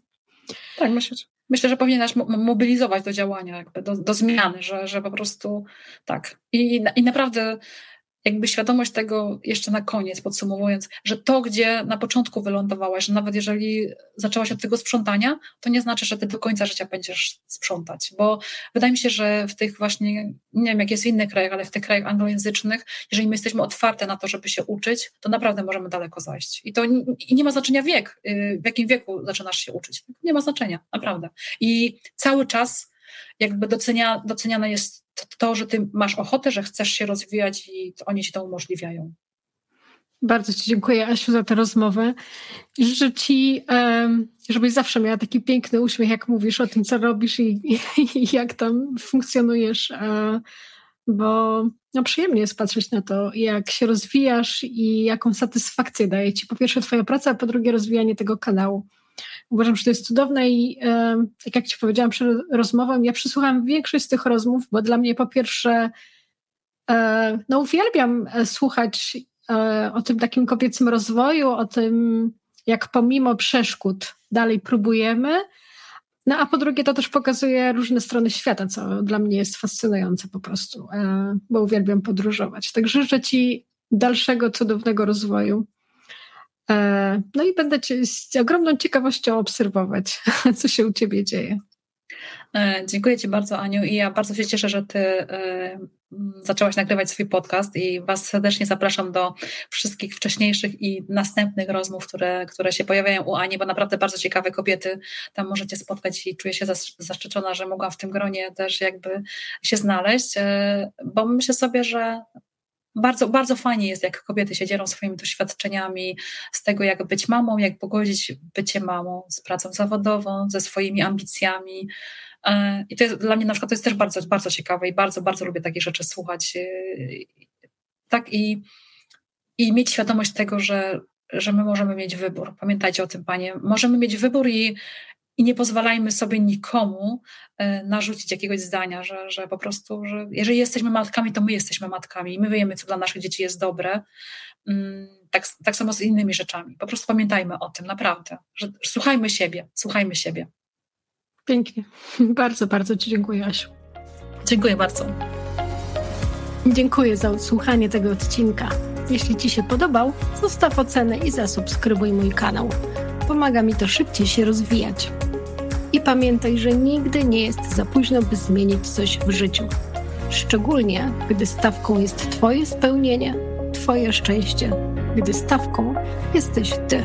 Tak, myślę, myślę, że powinnaś mobilizować do działania, do, do zmiany, że, że po prostu tak. I, I naprawdę jakby świadomość tego jeszcze na koniec, podsumowując, że to, gdzie na początku wylądowałaś, że nawet jeżeli zaczęłaś od tego sprzątania, to nie znaczy, że ty do końca życia będziesz sprzątać, bo wydaje mi się, że w tych właśnie, nie wiem jak jest w innych krajach, ale w tych krajach anglojęzycznych, jeżeli my jesteśmy otwarte na to, żeby się uczyć, to naprawdę możemy daleko zajść. I to i nie ma znaczenia wiek, y, w jakim wieku zaczynasz się uczyć. Nie ma znaczenia, naprawdę. I cały czas jakby docenia, doceniane jest to, że ty masz ochotę, że chcesz się rozwijać i oni ci to umożliwiają. Bardzo Ci dziękuję, Asiu, za tę rozmowę. Życzę Ci, żebyś zawsze miała taki piękny uśmiech, jak mówisz o tym, co robisz i, i jak tam funkcjonujesz, e, bo no, przyjemnie jest patrzeć na to, jak się rozwijasz i jaką satysfakcję daje Ci po pierwsze Twoja praca, a po drugie rozwijanie tego kanału. Uważam, że to jest cudowne i e, tak jak Ci powiedziałam przed rozmową, ja przysłuchałam większość z tych rozmów, bo dla mnie po pierwsze e, no uwielbiam e, słuchać o tym takim kobiecym rozwoju, o tym jak pomimo przeszkód dalej próbujemy, no a po drugie to też pokazuje różne strony świata, co dla mnie jest fascynujące po prostu, bo uwielbiam podróżować. Także życzę Ci dalszego cudownego rozwoju no i będę cię z ogromną ciekawością obserwować, *laughs* co się u ciebie dzieje. E, dziękuję Ci bardzo, Aniu, i ja bardzo się cieszę, że Ty e, zaczęłaś nagrywać swój podcast i Was serdecznie zapraszam do wszystkich wcześniejszych i następnych rozmów, które, które się pojawiają u Ani, bo naprawdę bardzo ciekawe kobiety tam możecie spotkać i czuję się zaszczycona, że mogłam w tym gronie też jakby się znaleźć, e, bo myślę sobie, że bardzo, bardzo fajnie jest, jak kobiety się dzielą swoimi doświadczeniami z tego, jak być mamą, jak pogodzić bycie mamą z pracą zawodową, ze swoimi ambicjami. E, I to jest, dla mnie na przykład to jest też bardzo, bardzo ciekawe i bardzo, bardzo lubię takie rzeczy słuchać. E, tak i, i mieć świadomość tego, że, że my możemy mieć wybór. Pamiętajcie o tym, panie. Możemy mieć wybór i, i nie pozwalajmy sobie nikomu e, narzucić jakiegoś zdania, że, że po prostu, że jeżeli jesteśmy matkami, to my jesteśmy matkami i my wiemy, co dla naszych dzieci jest dobre. Mm, tak, tak samo z innymi rzeczami. Po prostu pamiętajmy o tym, naprawdę, że słuchajmy siebie, słuchajmy siebie. Pięknie. *laughs* Bardzo, bardzo Ci dziękuję, Asiu. Dziękuję bardzo. Dziękuję za odsłuchanie tego odcinka. Jeśli Ci się podobał, zostaw ocenę i zasubskrybuj mój kanał. Pomaga mi to szybciej się rozwijać. I pamiętaj, że nigdy nie jest za późno, by zmienić coś w życiu. Szczególnie, gdy stawką jest Twoje spełnienie, Twoje szczęście, gdy stawką jesteś Ty.